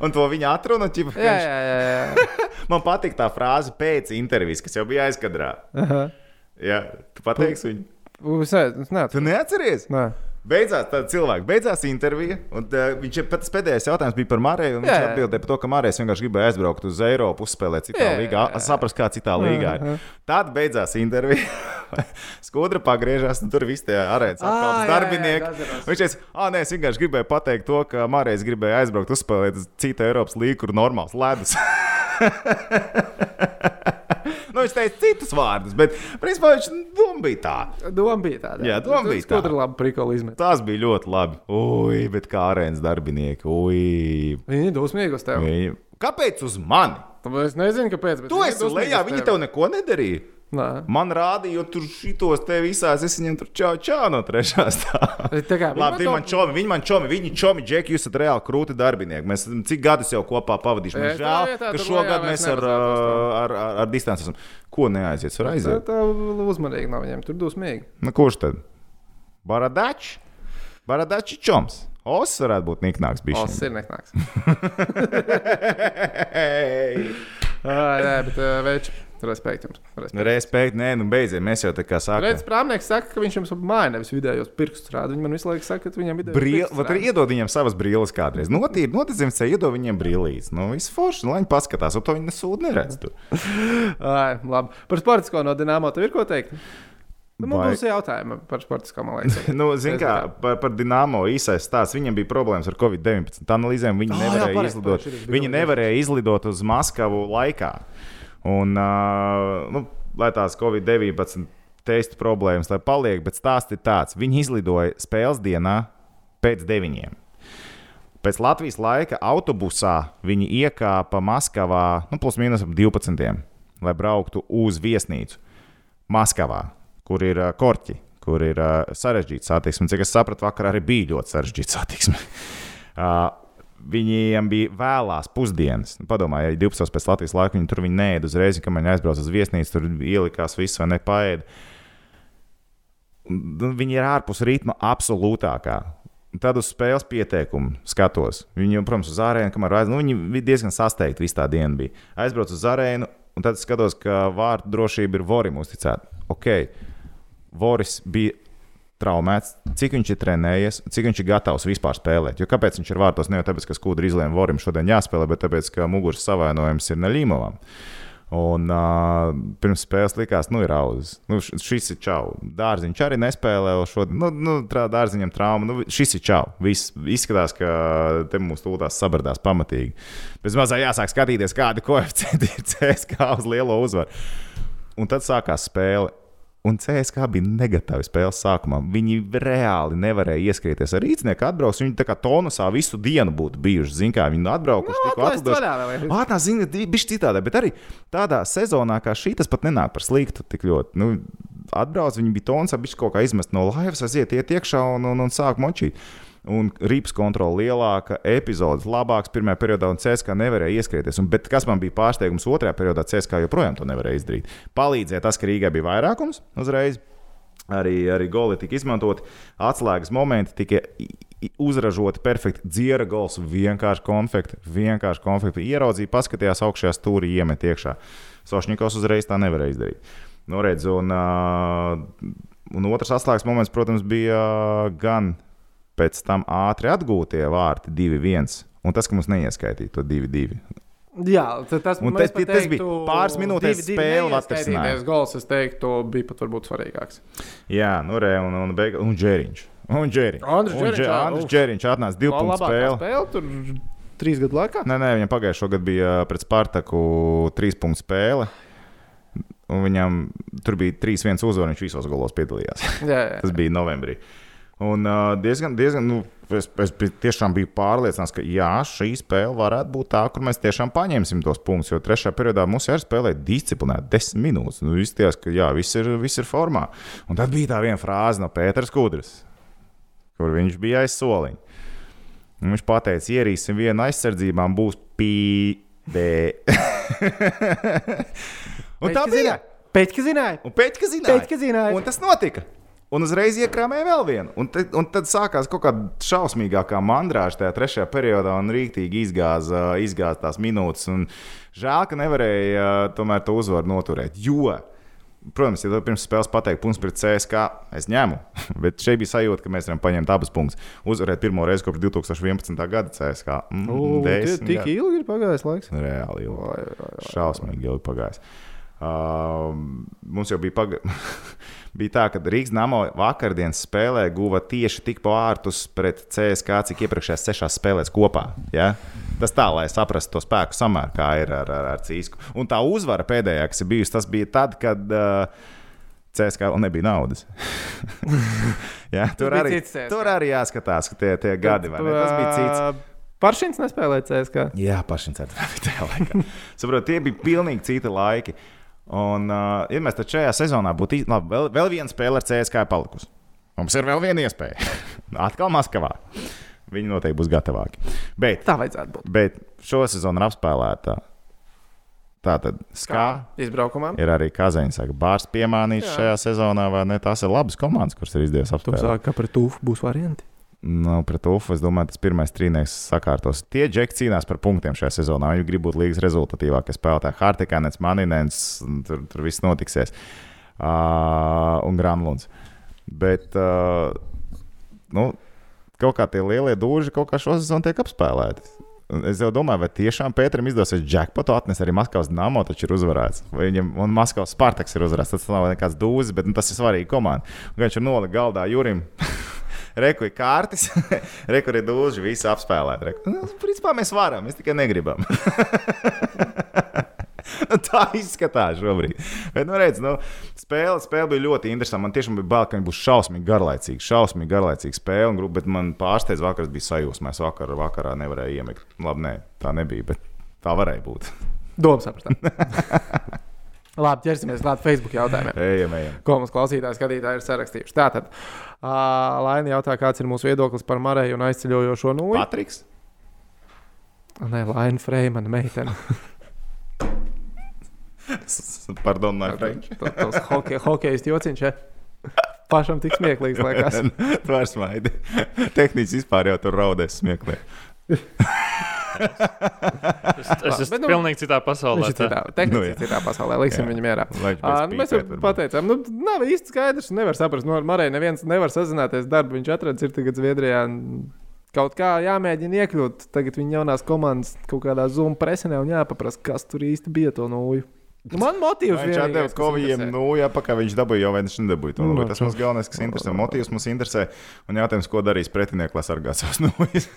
un to viņa atruna, ķipa, Jā, jā, jā. jā. [laughs] man patīk tā frāze pēc intervijas, kas jau bija aizkadrā. Aha. Jā, tu pateiksi viņu. Es Tu neatceries? Nē. Beidzās tā cilvēka, beidzās intervija. Un, uh, viņš pats pēdējais jautājums bija par Mariju. Viņš Jā, atbildēja par to, ka Marijas vienkārši gribēja aizbraukt uz Eiropu, uzspēlēt citā Jā, līgā, jā. saprast, kā citā līgā ir. Tad beidzās intervija. [laughs] Skudra pagriežās, un tur viss tie arēnas Ā, apkalpes jā, jā, darbinieki. Viņš teica, ah, nē, es vienkārši gribēju pateikt to, ka Marijas gribēja aizbraukt, uzspēlēt uz citu Eiropas līgu, kur normāls ledus. [laughs] nu, viņš teica citus vārdus, bet principā viņš doma bija tā. Doma bija tāda. Jā, doma bija tāda. Skudra labi prikoli izmet. Tas bija ļoti labi. Ui, bet kā arēnas darbinieki. Ui, Viņi ir dusmīgi uz tevi. viņi... Kāpēc uz mani? Es nezinu, kāpēc. Tu esi lejā, viņi tev neko nedarīja. Nē. Man rādīja, jo tur šitos te visās es viņiem tur čau, čau no trešās. Tā. [laughs] Tā kā Labi, viņi man čomi, viņi man čomi, viņi čomi, Džeki, jūs esat reāli krūti darbinieki. Mēs cik gadus jau kopā pavadījuši. Man tā žēl, ka šogad mēs ar, ar, ar, ar, distanci esam. Ko neaiziet? Var Tā, aiziet. tā uzmanīgi nav viņiem. Tur dusmīgi. Nu, kurš tad? Baradačs? Baradačs čoms. Os varētu būt niknāks. Osis ir neknāks. [laughs] Ā, Jā, bet uh, več. Respekt jums. Respekt. Respekt, nē, nu beidziet. Mēs jau tā kā sākām. Redz, prāmnieks saka, ka viņš jums māja nevis vidējos pirkstus rāda. Viņi man visu laiku saka, ka viņam Brīl, pirkstus vat arī iedod viņiem savas brīvības kādreiz. Notīri, noticim, sev iedod viņiem brīvības. Nu, viss forši, lai viņi paskatās, un to viņi nesūd neredz. [laughs] Ai, labi. Par sportisko no Dienāmo tev ir ko teikt? Nu, Vai- būs jautājumi par sportisko, man liekas. [laughs] Nu, Ziniet, kā par, par Dienāmo īsais stāsts. Viņam bija problēmas ar Covid-19 analīzēm. Viņi jā, nevarēja pareizi, izlidot. pareizi, šis bija Viņi nevarēja izlidot uz Maskavu laikā. Un, nu, lai tās Covid-19 testa problēmas, lai paliek, bet stāsts ir tāds. Viņi izlidoja spēles dienā pēc deviņiem. Pēc Latvijas laika autobusā viņi iekāpa Maskavā, nu, plus mīnus ap 12, lai brauktu uz viesnīcu Maskavā, kur ir korķi, kur ir sarežģīta satiksme. Cik es sapratu, vakar arī bija ļoti sarežģīta satiksme. [laughs] Viņiem bija vēlās pusdienas. Nu, Padomājiet, ja 12. pēc Latvijas laika viņi tur viņi neēda uzreiz, kad viņi aizbrauca uz viesnīcu, tur ielikās viss vai nepaēda. Nu, Viņi ir ārpus ritma absolūtākā. Tad uz spēles pieteikumu skatos. Viņi, protams, uz arēnu, kamēr aiz, nu, viņi diezgan sasteigti visu tā dienu. Bija. Aizbraucu uz arēnu, un tad skatos, ka vārtu drošība ir Vorim uzticēta. Ok, Voris bija traumēts, cik viņš ir trenējies, cik viņš ir gatavs vispār spēlēt. Jo kāpēc viņš ir vārtos? Ne jau tāpēc, ka skūdri izlēma Vorim šodien jāspēlē, bet tāpēc, ka muguras savainojums ir Neļīmovam. Un uh, pirms spēles likās, nu, ir auzas. Nu, šis ir čau. Dārziņš arī nespēlē šodien. Nu, nu, trā, dārziņam trauma. Nu, šis ir čau. Viss izskatās, ka te mums tūlīt sabardās pamatīgi. Bez mazā jāsāk skatīties, kāda koeficienta ir [laughs] CSK uz lielo uzvaru. Un tad sākās spēle. Un CSK bija negatīvi spēles sākumā. Viņi reāli nevarēja ieskrieties ar rīznieku. Atbrauks, viņi tā kā tonusā visu dienu būtu bijuši. Ziniet, kā viņi atbraukuši, Nu, tikko atlaist atlidojuši. vaļā vēl ir. Ā, tā zina, bija citādi, bet arī tādā sezonā, kā šī, tas pat nenāk par sliktu tik ļoti. Nu, atbrauc, viņi bija tonsā, bija kaut kā izmest no laivas, aiziet iet iekšā un, un, un sāk močīt. Un rips kontrole lielāka, epizodes labāks pirmajā periodā, un CSK nevarēja ieskrieties. Un, bet kas man bija pārsteigums otrajā periodā, CSK joprojām to nevarēja izdarīt. Palīdzēja tas, ka Rīgai bija vairākums uzreiz. Arī, arī goli tika izmantoti. Atslēgas momenti tika uzražoti perfekti. Dziera gols, vienkārši konfekti, vienkārši konfekti. Ieraudzīja, paskatījās augšējā stūrī, iemet iekšā. Sošņikovs uzreiz tā nevarēja izdarīt. Nu, redz, un, uh, un otrs atslēgas moments, protams, bija gan pēc tam ātri atgūtie vārti 2-1. Un tas, ka mums neieskaitīja to 2-2. Jā, tas, tas- pat tas bija teiktu, pāris divi spēle atrisinājās. Gols, es teiktu, bija pat varbūt svarīgāks. Jā, nu, re, un, un, beig, un. Un Džeriņš. Un Džeriņš, uf. Džeriņš atnāca divu punktu spēli. spēle tur trīs gadu laikā. Nē, nē, viņam pagājušā gada bija uh, pret Spartaku trīs punktu spēle. Un viņam tur bija 3-1 uzvara, viņš visos golos piedalījās. Jā, jā. [laughs] Tas bija novembrī. Un uh, diezgan, diezgan nu, es, es tiešām biju pārliecināts, ka jā, šī spēle varētu būt tā, kur mēs tiešām paņemsim tos punktus. Jo trešajā periodā mums ir spēlēt disciplinēti, desmit minūtes. Nu, izties, ka jā, viss ir, viss ir formā. Un tad bija tā viena frāze no Pēters Kudras, kur viņš bija aiz soliņa. Un viņš teica, ierīsim vienu aizsardzībā, būs pīdē. [laughs] Un tā bija. zināja. Pēķi zināja. Un pēķi zināja. Pēķi zināja. Un tas notika. Un uzreiz iekrāmēja vēl vienu. Un, te, un tad sākās kaut kāda šausmīgākā mandrāža tajā trešajā periodā, un rīktīgi izgāza, izgāza tās minūtes. Un žēl, ka nevarēja uh, tomēr to uzvaru noturēt. Jo, protams, ja tu pirms spēles pateikt, punkts pret CSK, es ņemu. [laughs] Bet šeit bija sajūta, ka mēs varam paņemt abas punktus. Uzvarēt pirmo reizi kopš 2011. gada CSK. Mm, desmit Tik gadi. ilgi ir pagājis laiks. Reāli ilgi. Šausmīgi ilgi pagājis. Uh, mums jau bija, paga... [laughs] bija tā, ka Rīgas Namo vakardienas spēlē guva tieši tik vārtus pret CSK, cik iepriekšējās sešās spēlēs kopā. Ja? Tas tā, lai saprastu to spēku samēru, kā ir ar, ar, ar Cīsku. Un tā uzvara pēdējā, kas ir bijusi, tas bija tad, kad uh, CSK vēl nebija naudas. [laughs] ja? tur, bija arī, tur arī jāskatās, ka tie, tie gadi, vai ne? Tas bija cits. Paršins nespēlēja CSK. Jā, pašiem ceturtajā [laughs] tajā laikā. Saprotiet, tie bija pilnīgi citi laiki. Un, uh, ja mēs tad šajā sezonā būtu, iz- labi, vēl, vēl viena spēle ar CSK palikusi. Mums ir vēl viena iespēja. [laughs] Atkal Maskavā. Viņi noteikti būs gatavāki. Bet, Tā vajadzētu būt. bet šo sezonu ir apspēlēta. Tā tad skā Izbraukumā. ir arī Kazaņas, Bārs piemānīts Jā. šajā sezonā, vai ne? Tās ir labas komandas, kuras ir izdevies Tu apspēlēt. pret tūfu būs varianti. Nu, pret UFU es domāju, tas pirmais trīnieks sakārtos. Tie džeki cīnās par punktiem šajā sezonā. Viņi grib būt līgas rezultatīvākie spēlētāji. Hartikānets, Maninens, tur, tur viss notiksies. Uh, un Granlunds. Bet uh, nu, kaut kā tie lielie dūži kaut kā šo sezonu tiek apspēlēti. Es jau domāju, vai tiešām Pēteram izdosies jackpotu atnest arī Maskavas Namo, taču ir uzvarēts. Vai viņam un Maskavas Spartaks ir uzvarēts. Tas nav nekāds dūzis, bet nu, tas ir svarīgi komandai. Viņš ir nolicis galdā Jurim. [laughs] Reku ir kārtas, [laughs] reku ir dūži, visi apspēlēti. Reku. Nu, principā mēs varam, mēs tikai negribam. Nu, [laughs] Tā izskatās šobrīd. Bet, nu, redz, nu, spēle, spēle bija ļoti interesanta. Man tiešām bija bail, ka viņa būs šausmīgi garlaicīga. Šausmīgi garlaicīga spēle, un, grupa, bet man pārsteidz, vakar bija sajūsma. Es vakar, vakarā nevarēju iemigt. Labi, nē, tā nebija, bet tā varēja būt. Domas sapratām. [laughs] Labi, ķersimies klāt Facebook jautājumiem. Ejam, ejam. Ko mums klausītāji, skatītāji ir sarakstījuši. Tātad, uh, Laina jautā, kāds ir mūsu viedoklis par Marēju un aizceļojošo nūju. Patriks? Nē, Laina Freimana meitene. [laughs] Pardon, my French. Tas hoke, hokejas jociņš. Ja? Pašam tik smieklīgs, [laughs] liekas. Tu vairs maidi. Tehniski vispār jau tur raudēs smieklīgi. [laughs] Es, es esmu nu, pilnīgi citā pasaulē. Viņš ir tā. citā, Nu, jā. citā pasaulē. Liksim Jā. viņu mierā. Bez nu, mēs jau pateicām, nu, nav īsti skaidrs. Nevar saprast, no Marijas neviens nevar sazināties. Darbu viņš atrads ir tagad Zviedrijā. Kaut kā jāmēģina iekļūt. Tagad viņa jaunās komandas kaut kādā Zoom presenē un jāpaprast, kas tur īsti bija to nūju. Nu, Man motīvs Viņš atdeva vienīgais, kas ko viņiem, interesē. nu, jā, pakā viņš dabūja, jau vai viņš nedabūja to. Nu, Nu, tas mums galvenais, kas interesē. Motīvs mums interesē. Un jautājums, ko darīs pretinieks, lai sargātu savus nūjas.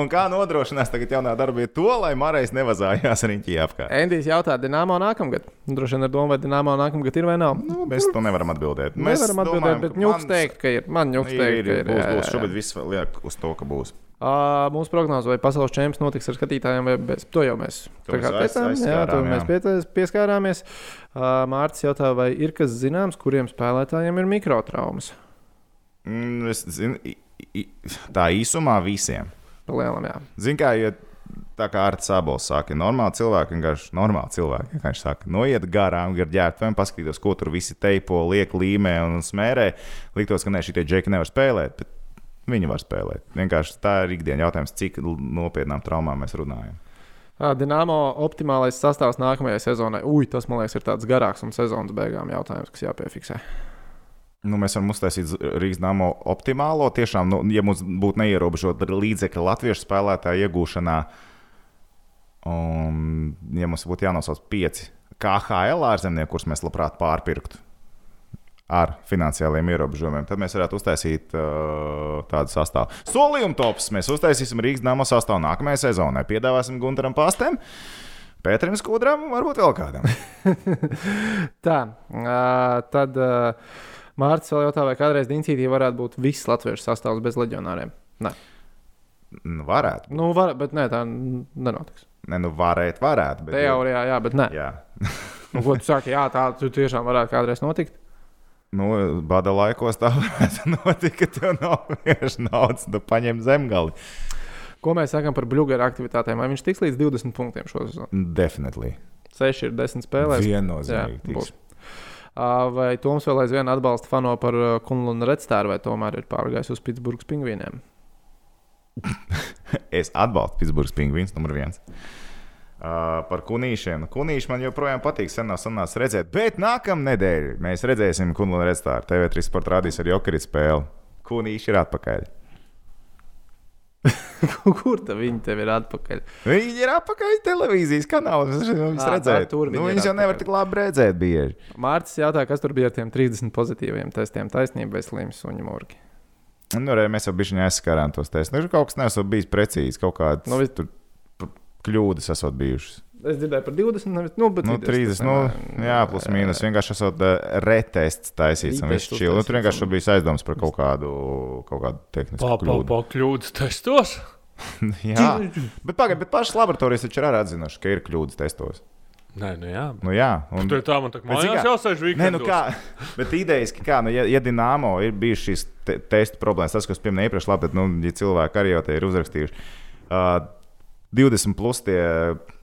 un kā nodrošinās tagad jaunā darbā to, lai Marais nevazājās riņķī apkārt. Endijs jautā, Dienāmo nākamgad. Nu, Droši vien ar domu, vai Dienāmo nākamgad ir vai nav. Nu, mēs to nevaram atbildēt. Mēs nevaram atbildēt, domājam, bet ņūks teikt, ka ir. Man ņūks Ir, teikt, ir, ka ir, ir. būs, būs. Šobrīd viss liek uz to, ka būs. Uh, mūsu prognoze, vai pasaules čempions notiks ar skatītājiem, vai bez to jau mēs To tā kā mēs aiz- teicām, jā, aizskārām, to jā. mēs pie- pieskārāmies. Uh, Mārcis jautā, vai ir kas zināms, kuriem spēlētājiem ir mikrotraumas? Mm, es zinu, tā īsumā visiem. Pa Lielam, jā. Ziniet, kā ja tā kā ar Sābols saka, normāli cilvēki vienkārši, normāli cilvēki vienkārši saka, noiet garām, gar ģērbtuvēm, paskatīties, ko tur visi teipo, liek līmē un smērē. Liktos, ka ne, šie džeki nevar spēlēt, bet viņi var spēlēt. Vienkārši tā ir ikdienas jautājums, cik nopietnām traumām mēs runājam. Dienāmo optimālais sastāvs nākamajai sezonai. Ui, tas man liekas, ir tāds garāks un sezonas beigām jautājums, kas jāpiefiksē. Nu, mēs varam uztaisīt Rīgas dāmo optimālo. Tiešām, nu, ja mums būtu neierobežota līdzekļa latviešu spēlētāju iegūšanā, un ja mums būtu jānosauc pieci KHL ārzemnieki, kurus mēs labprāt pārpirktu ar finansiāliem ierobežojumiem, tad mēs varētu uztaisīt uh, tādu sastāvu. Solījuma tops mēs uztaisīsim Rīgas dāmas sastāvu nākamajai sezonai. Piedāvāsim Gunteram Pastam, Pēterim Skudram varbūt vēl kādam. [laughs] Tā, uh, tad uh, Mārcis vēl jautā, vai kādreiz Diencītī varētu būt viss latviešu sastāvs bez leģionāriem. Nē, Nu, varētu. nu, var, bet nē, tā nenotiks. Ne, nu, varētu, varētu. Bet, Teorijā, jā, bet nē. jā. Nu, ko tu saki, jā, tā tu tiešām varētu kādreiz notikt. Nu, bada laikos tā varētu [laughs] notikt, ka tev nav vienkārši naudas, tu paņem zemgali. Ko mēs sakām par Bluegrass aktivitātēm? Vai viņš tiks līdz 20 punktiem šo sezonu? Definitīvi. 6 ir 10 spēlēs. Jā, Viennozīmīgi. būs. tiks. Ā, Vai Toms vēl aizvien atbalsta fano par Kunlunu Redstāru, vai tomēr ir pārgājis uz Pitsburgas pingvīniem? [laughs] Es atbalstu Pitsburgas pingvīns numur viens. Uh, par kunīšiem. Kunīši man joprojām patīk. Sen nav sanācis redzēt, bet nākamā nedēļa mēs redzēsim Kunlunu Redstāru. TV3 sporta rādīs ar Jokerit spēli. Kunīši ir atpakaļ. [laughs] Kur tad viņi tev ir atpakaļ? Viņi ir apakaļ televīzijas kanālā. Viņus tā tur viņi Nu, viņus jau nevar atpakaļ. tik labi redzēt bieži. Mārcis jautā, kas tur bija ar tiem 30 pozitīviem testiem. Taisnība vai slims suņu mūrgi? Nu, re, mēs jau bijām aizskārām tos testus. Nu, kaut kas nesot bijis precīzi. Kaut kādas Nu, vis- tur kļūdas esot bijušas. Es dzirdēju par 20, nevis nu, bet Nu, 30, 30, nu, jā, plus mīnus. Vienkārši esot uh, retests taisīts. un viss čil. Nu, tur vienkārši un- bija aizdoms par kaut kādu, kaut kādu tehnisku pā, kļūdu. pā, kļūdas testos. [laughs] jā, [laughs] bet pagaidi, bet pašas laboratorijas taču ir arī atzinušas, ka ir kļūdas testos. Nē, nu jā. Nu, jā, un, Tur tā man tā Bet, zini mājās kā, jāsēž Nē, nu kā, bet idejaski, kā, nu, ja, ja Dienāmo ir bijušas šīs te testu problēmas, tas, ko es pieminēju iepriekš, labi, bet, nu, ja cilvēki arī jau te ir uzrakstījuši, uh, 20 plus tie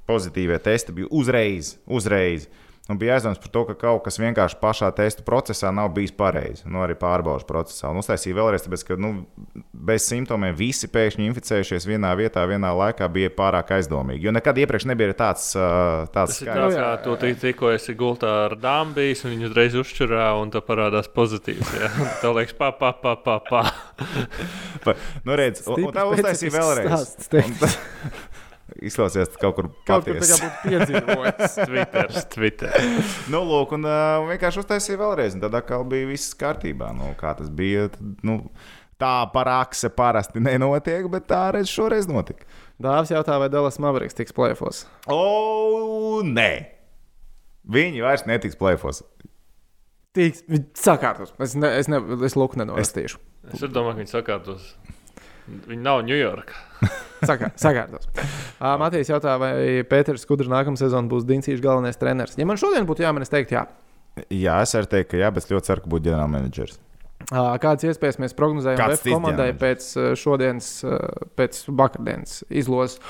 pozitīvie testi bija uzreiz, uzreiz. Un bija aizdoms par to, ka kaut kas vienkārši pašā testa procesā nav bijis pareizi. Nu, arī pārbaudas procesā. Un uztaisīja vēlreiz, tāpēc, ka nu, bez simptomiem visi pēkšņi inficējušies vienā vietā, vienā laikā bija pārāk aizdomīgi. Jo nekad iepriekš nebija tāds, ir tāds, kā tu tik- tikko esi gultā ar dāmbijas, un viņi uzreiz uzšķirā, un tā parādās pozitīvs. jā. [laughs] Tev liekas, pa, pa, pa, pa. pa. Pa, nu, redz, un, un tā uztaisīja vēlreiz. Stāsts. Izklausās kaut kur Kaut kur patiesi. būtu piedzīvojis. [laughs] Twitter, Twitter. Nu, lūk, un uh, vienkārši uztaisīja vēlreiz. un Tad atkal bija viss kārtībā. Nu, kā tas bija? Tad, nu, tā parakse parasti nenotiek, bet tā redz šoreiz notika. Dāvis jautā, vai Dallas Mavericks tiks plēfos. O, nē! Viņi vairs netiks plēfos. Tiks, viņi sakārtos. Es, ne, es, ne, es lūk, nenorastīšu. Es arī domāju, ka viņi sakārtos. Viņi nav Ņujorkā. [laughs] Sakā, sakārtos. Uh, Matīs jautā, vai Pēters Skudrs nākamā sezonā būs Dinsīša galvenais treneris. Ja man šodien būtu jāmin, es teiktu, jā. Jā, es arī teiktu, ka jā, bet es ļoti ceru, ka būs ģenerālmenedžers. Kādas iespējas mēs prognozējam Kāds VF komandai pēc šodienas, pēc vakardienas izlozes?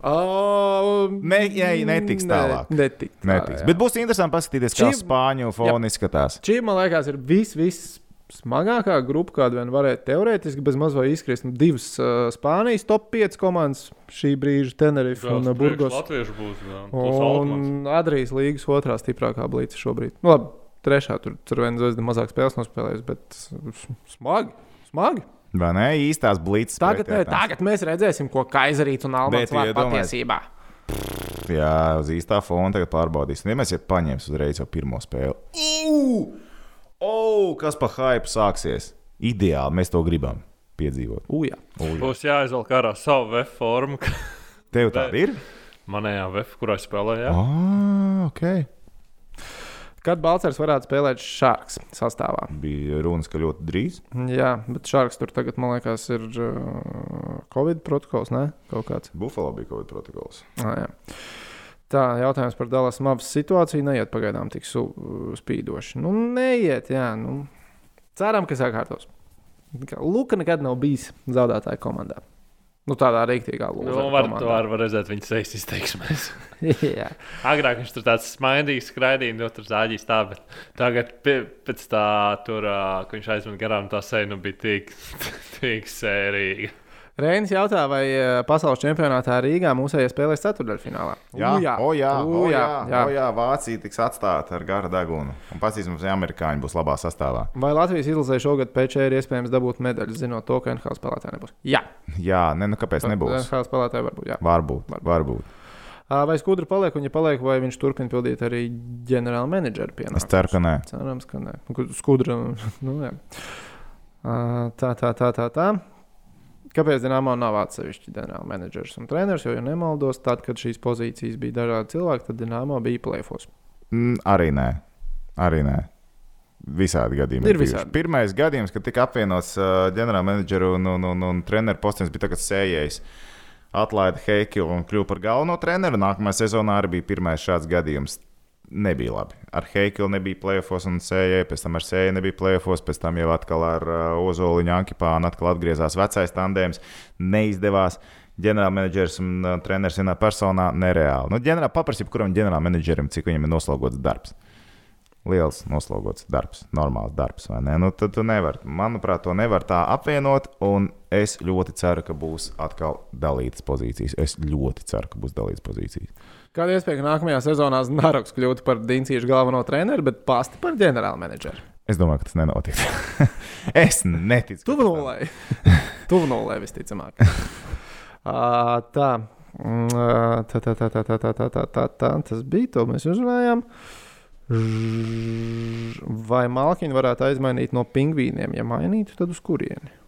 Uh, Ne, jā, netiks tālāk. Ne, netiks. Netiks. Bet būs interesanti paskatīties, kā Šī- spāņu foni izskatās. Šī, man liekas, ir vis, vis smagākā grupa, kāda vien varētu teorētiski bez maz vai izkrist. Nu, Divas uh, Spānijas top 5 komandas šī brīža - Tenerife un uh, Burgos. Latviešu būs. jā. Un Adrijas līnijas otrā stiprākā blīca šobrīd. Nu, labi, trešā tur, tur viena zvaigzne mazāk spēles nospēlējusi, bet smagi. Smagi. Vai ne? Īstās blīces. Tagad, ne, tagad mēs redzēsim, ko Kaisarīts un Bet, var patiesībā. Jā, uz īstā fona tagad pārbaudīsim. Ja mēs jau paņemsim uzreiz jau pirmo spēli. Ugh! O, kas pa hype sāksies? Ideāli, mēs to gribam piedzīvot. Ujā. Ugh. Būs jāizvelk ārā savu VF formu. Tev tāda ir? Manējā VF, kurā jā. Ah, ok. Kad Balčers varētu spēlēt Šārks sastāvā? Bija runas, ka ļoti drīz. Jā, bet Šārks tur tagad, man liekas, ir uh, Covid protokols, ne? Kaut kāds. Buffalo bija kāds protokols. Ah, jā. Tā, jautājums par Dallas Mavas situāciju neiet pagaidām tik su, spīdoši. Nu, neiet, jā. Nu, ceram, ka sakārtos. Kā Luka nekad nav bijis zaudētāja komandā. Nu, tādā rīktīgā Nu, lūzera var, komandā. var, var redzēt viņa sejas izteiksmēs. [laughs] jā. Agrāk viņš tur tāds smaidīgs, skraidīja, no tur zāģīs tā, bet tagad pēc tā, tur, ā, ka viņš aizmet garām, tā seja nu, bija tik, [laughs] tik sērīga. Reinis jautā, vai eh, pasaules čempionātā Rīgā mūsējie spēlēs ceturdaļfinālā. Jā, U, jā. O, jā, U, o, jā, jā. O, jā, Vācija tiks atstāta ar garu degunu. Un paskatīsimies, vai amerikāņi būs labā sastāvā. Vai Latvijas izlasē šogad pēc ir iespējams dabūt medaļu, zinot to, ka NHL spēlētāji nebūs? Jā, Jā, ne, nu kāpēc nebūs? NHL spēlētāji varbūt. Jā. Varbūt, varbūt. Ā, Vai skudra paliek, un ja paliek, vai viņš turpina pildīt arī ģenerāla menedžera Es pienākumus? ceru, ka nē. Cerams, ka nē. Skudra. [laughs] Nu, jā. Tā, tā, tā, tā. tā. Kāpēc Dienāmā nav atsevišķi ģenerāla menedžers un treneris? Jo, ja nemaldos, tad, kad šīs pozīcijas bija dažādi cilvēki, tad Dienāmā bija plēfos. Mm, arī nē. Arī nē. Visādi gadījumi. Ir bijuši. visādi. Pirmais gadījums, kad tika apvienots uh, ģenerālmenedžera un, un, un, un treneru postenis, bija tagad sējējis. Atlaida Heikilu un kļuva par galveno treneru. Nākamajā sezonā arī bija pirmais šāds gadījums. Nebija labi. Ar Heikilu nebija plēfos un sējai, pēc tam ar sēju nebija plēfos, pēc tam jau atkal ar uh, Ozoliņu Ankipānu atkal atgriezās vecais tandēms. Neizdevās. Ģenerālmenedžers un uh, treneris vienā personā nereāli. Nu, ģenerāl, paprasību, kuram ģenerālmenedžerim, cik viņam ir noslogots darbs liels noslogots darbs, normāls darbs. vai ne? Nu, tad tu nevari, manuprāt, to nevar tā apvienot. Un es ļoti ceru, ka būs atkal dalītas pozīcijas. Es ļoti ceru, ka būs dalītas pozīcijas. Kāda iespēja, ka nākamajā sezonā Znaroks kļūtu par Diencīšu galveno treneru, bet pasti par ģenerāla menedžeru? Es domāju, ka tas nenotiks. [laughs] es neticu. Tuvu nulē. Tuvu nulē visticamāk. [laughs] Ā, tā. Ā, Tā, tā, tā, tā, tā, tā, tā, tā, tā, tā. Tas bija to mēs uzrunājām. Vai malkiņu varētu aizmainīt no pingvīniem? Ja mainītu, tad uz kurieni?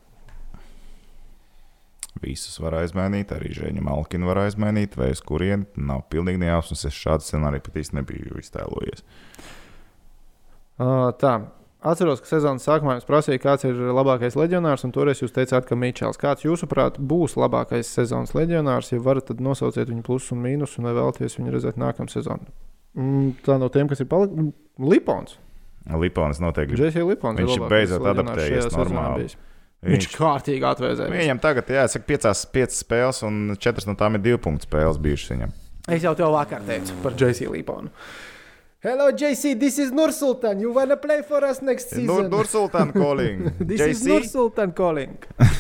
Visus var aizmainīt, arī Žēņa Malkinu var aizmainīt, vai uz kurieni. Nav pilnīgi nejausmas. Es šādu scenāriju pat īsti nebiju iztēlojies. Uh, tā. Atceros, ka sezonas sākumā jums prasīja, kāds ir labākais leģionārs, un toreiz jūs teicāt, ka Mičels. Kāds, jūsuprāt, būs labākais sezonas leģionārs? Ja varat, tad nosauciet viņu plusus un mīnusus, un vai vēlaties viņu redzēt nākamā sezonā. Mm, tā no tiem, kas ir palikuši, Lipons. Liponis noteikti. Džeksija Lipons. Viņš ir beidzot adaptējies normāli. bijis. Viņš Viņš, kārtīgi atvēzēja. viņam tagad, jā, saka, piecās, piecas spēles, un četras no tām ir divu punktu spēles bijušas viņam. Es jau tev vakar teicu par Džeksiju Liponu. Hello, JC, this is Nursultan. You wanna play for us next Nur, season? Nursultāna [laughs] calling. this is JC? Nursultan calling. [laughs]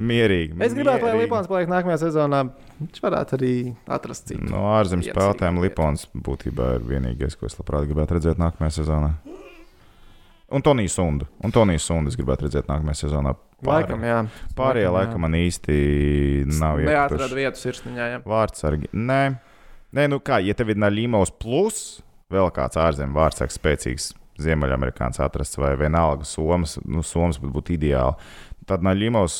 Mierīgi. Es gribētu, lai mierīgi. Lipons paliek nākamajā sezonā. Viņš varētu arī atrast citu. No ārzemes spēlētājiem. Lipons būtībā ir vienīgais, ko es labprāt gribētu redzēt nākamajā sezonā. Un Tonijs Sundu. Un Tonijs Sundu es gribētu redzēt nākamajā sezonā. Laikam, jā. Pārējie Laikam, jā. laikam man īsti nav Neatrada iekrituši. vietu sirsniņā. Jā. Vārdsargi. Nē. Nē, nu kā, ja tev ir Naļīmos plus, vēl kāds ārzemju vārdsargs spēcīgs. Ziemeļamerikāns atrasts vai vienalga Somas, nu, Somas būtu būt ideāli. Tad Naļīmos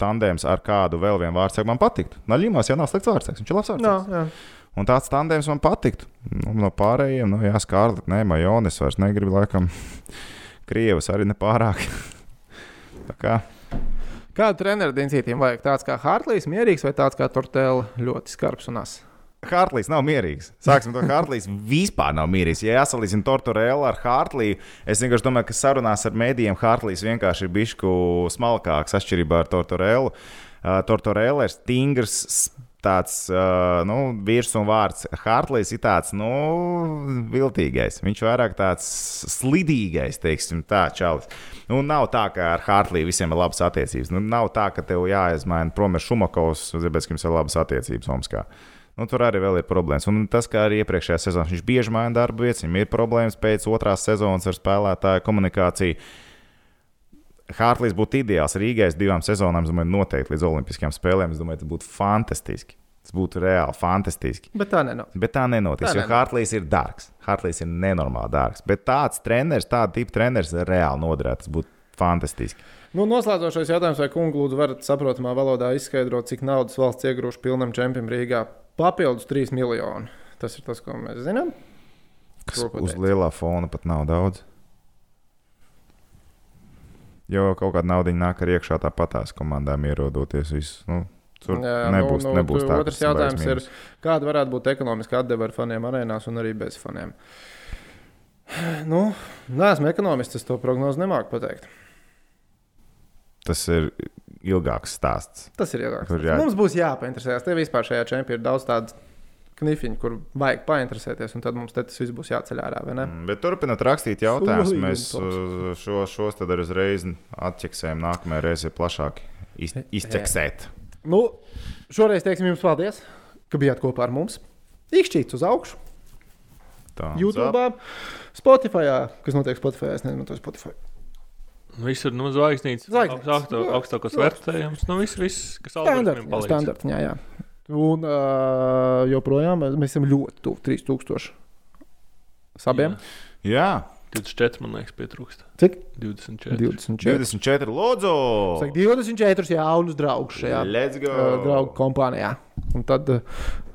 tandēms ar kādu vēl vienu vārdsargu man patiktu. Naļīmos jau nav slikts vārdsargs, viņš ir labs No, vārdsargs. jā. Un tāds tandēms man patiktu. Nu, no pārējiem, nu, jā, Skārlīt, nē, Majonis vairs negribu, laikam. Krievas arī nepārāk. [laughs] Kā Kādu treneru dincītiem vajag? Tāds kā Hartlīs, mierīgs vai tāds kā Tortēla, ļoti skarbs un as? Hartlīs nav mierīgs. Sāksim to Hartlīs. Vispār nav mierīgs. Ja jāsalīdzina Tortorēlu ar Hartliju, es vienkārši domāju, ka sarunās ar mēdījiem Hartlīs vienkārši ir bišku smalkāks atšķirībā ar Tortorēlu. Uh, Tortorēla ir stingrs. Tāds nu, virs un vārds. Hartlīs ir tāds nu, viltīgais. Viņš vairāk tāds slidīgais, teiksim, tā čalis. Nu, nav tā, ka ar Hartliju visiem ir labas attiecības. Nu, nav tā, ka tev jāizmaina prom ar Šumakovs, jums ir labas attiecības Omskā. Nu, tur arī ir problēmas. Un tas, kā arī iepriekšējā sezonā, viņš bieži maina darbu vietas, viņam ir problēmas pēc otrās sezonas ar spēlētāju komunikāciju. Hārtlīs būtu ideāls Rīgai divām sezonām, es domāju, noteikti līdz Olimpiskajām spēlēm. Es domāju, tas būtu fantastiski. Tas būtu reāli fantastiski. Bet tā nenotiek. Bet tā nenotiks, Tā jo nenotiek. Hārtlīs ir dārgs. Hārtlīs ir nenormāli dārgs. Bet tāds treneris, tāda tipa treneris reāli noderētu. Tas būtu fantastiski. Nu, noslēdzošais jautājums, vai kungi lūdzu varat saprotamā valodā izskaidrot, cik naudas valsts iegrūž pilnam čempionam Rīgā? Papildus 3 miljoni. Tas ir tas, ko mēs zinām. Kas uz lielā fona pat nav daudz. Jo kaut kāda nauda nāk arī iekšā tāpatās komandām ierodoties. Visu, nu, tur Jā, nebūs, nu, nu, nebūs tā, Otrs jautājums ir, kāda varētu būt ekonomiska atdeve ar faniem arēnās un arī bez faniem? Nu, Nē, esmu ekonomists, es to prognozi nemāku pateikt. Tas ir ilgāks stāsts. Tas ir ilgāk. Tur jā- Mums būs jāpainteresējas. Tev vispār šajā čempionā ir daudz tādu knifiņu, kur vajag painteresēties, un tad mums te tas viss būs jāceļ ārā. vai ne? Mm, Bet turpinot rakstīt jautājumus, mēs uh, šo, šos tad arī uzreiz atķeksējam. Nākamajā reizē plašāk iz, izķeksēt. Nu, šoreiz teiksim jums paldies, ka bijāt kopā ar mums. Ikšķīts uz augšu, Tā, YouTube, Spotify. Kas notiek Spotify? Es nezinu, to Spotify. Visur nu, zvaigznītes, augstāk, jā. augstākos vērtējums. Nu, viss, viss, kas jā, palīdz. standarta, jā, jā. Un uh, joprojām mēs esam ļoti tuvu 3000 sabiem. Jā, 24, man liekas, pietrūkst. Cik? 24. 24. 24. Lūdzu! Saka, 24 jaunus draugus šajā Let's go! uh, draugu kompānijā. Un tad uh,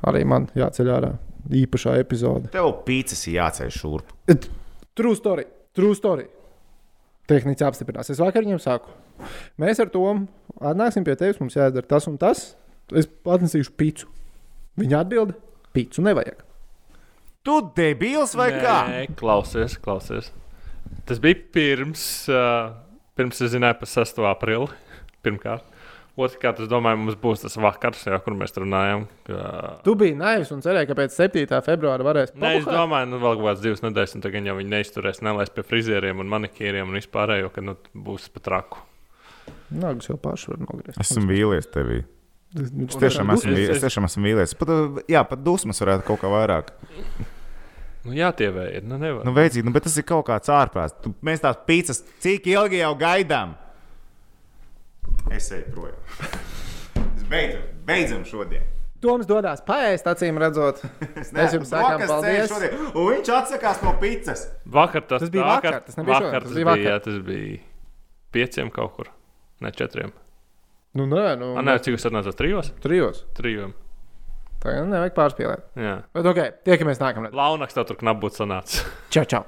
arī man jāceļ ārā īpašā epizode. Tev pīcis jāceļ šurp. True story, true story. Tehniski apstiprinās. Es vakar viņam saku, mēs ar to atnāksim pie tevis, mums jādara tas un tas. Es atnesīšu pīci. Viņa atbild, pīci nevajag. Tu debils vai kā? Nē, klausies, klausies. Tas bija pirms, uh, pirms es zināju par 6. aprili. [laughs] Pirmkārt. Otrkārt, es domāju, mums būs tas vakars, jau, kur mēs runājam. Ka... Tu biji naivs un cerēji, ka pēc 7. februāra varēs Nē, es domāju, nu, vēl kaut kādas divas nedēļas, un tagad jau viņi neizturēs, nelaist pie frizieriem un manikīriem un vispārējo, ka nu, būs pat traku. Nagus jau paši var nogriezt. Esmu vīlies tevī. Es Es tiešām esmu, Es- tiešām esmu vīlies. Pat, uh, jā, pat dusmas varētu kaut kā vairāk. Nu, jā, tie ir. Nu, nevar. Nu, veicīgi, nu, bet tas ir kaut kāds ārprāts. Tu- Mēs tās pīcis, cik ilgi jau gaidām? Es eju projām. Es beidzam, beidzam šodien. Toms dodas paēst, acīm redzot. [laughs] Es sakām brokastu paldies. šodien, Un viņš atsakās no pīcis. Vakar tas, Tas bija vakar, tas nebija šodien, vakar, tas tas bija bija, vakar. jā, tas bija pieciem kaut kur. Ne četriem. Nu, nē, nu, A, nē, cik jūs atnācāt? Trijos? trijos. Trijiem. Tā jau nevajag pārspīlēt. Jā. Bet, ok, tiekamies nākamreiz. Launaks tev tur knap būtu sanācis. Čau, čau!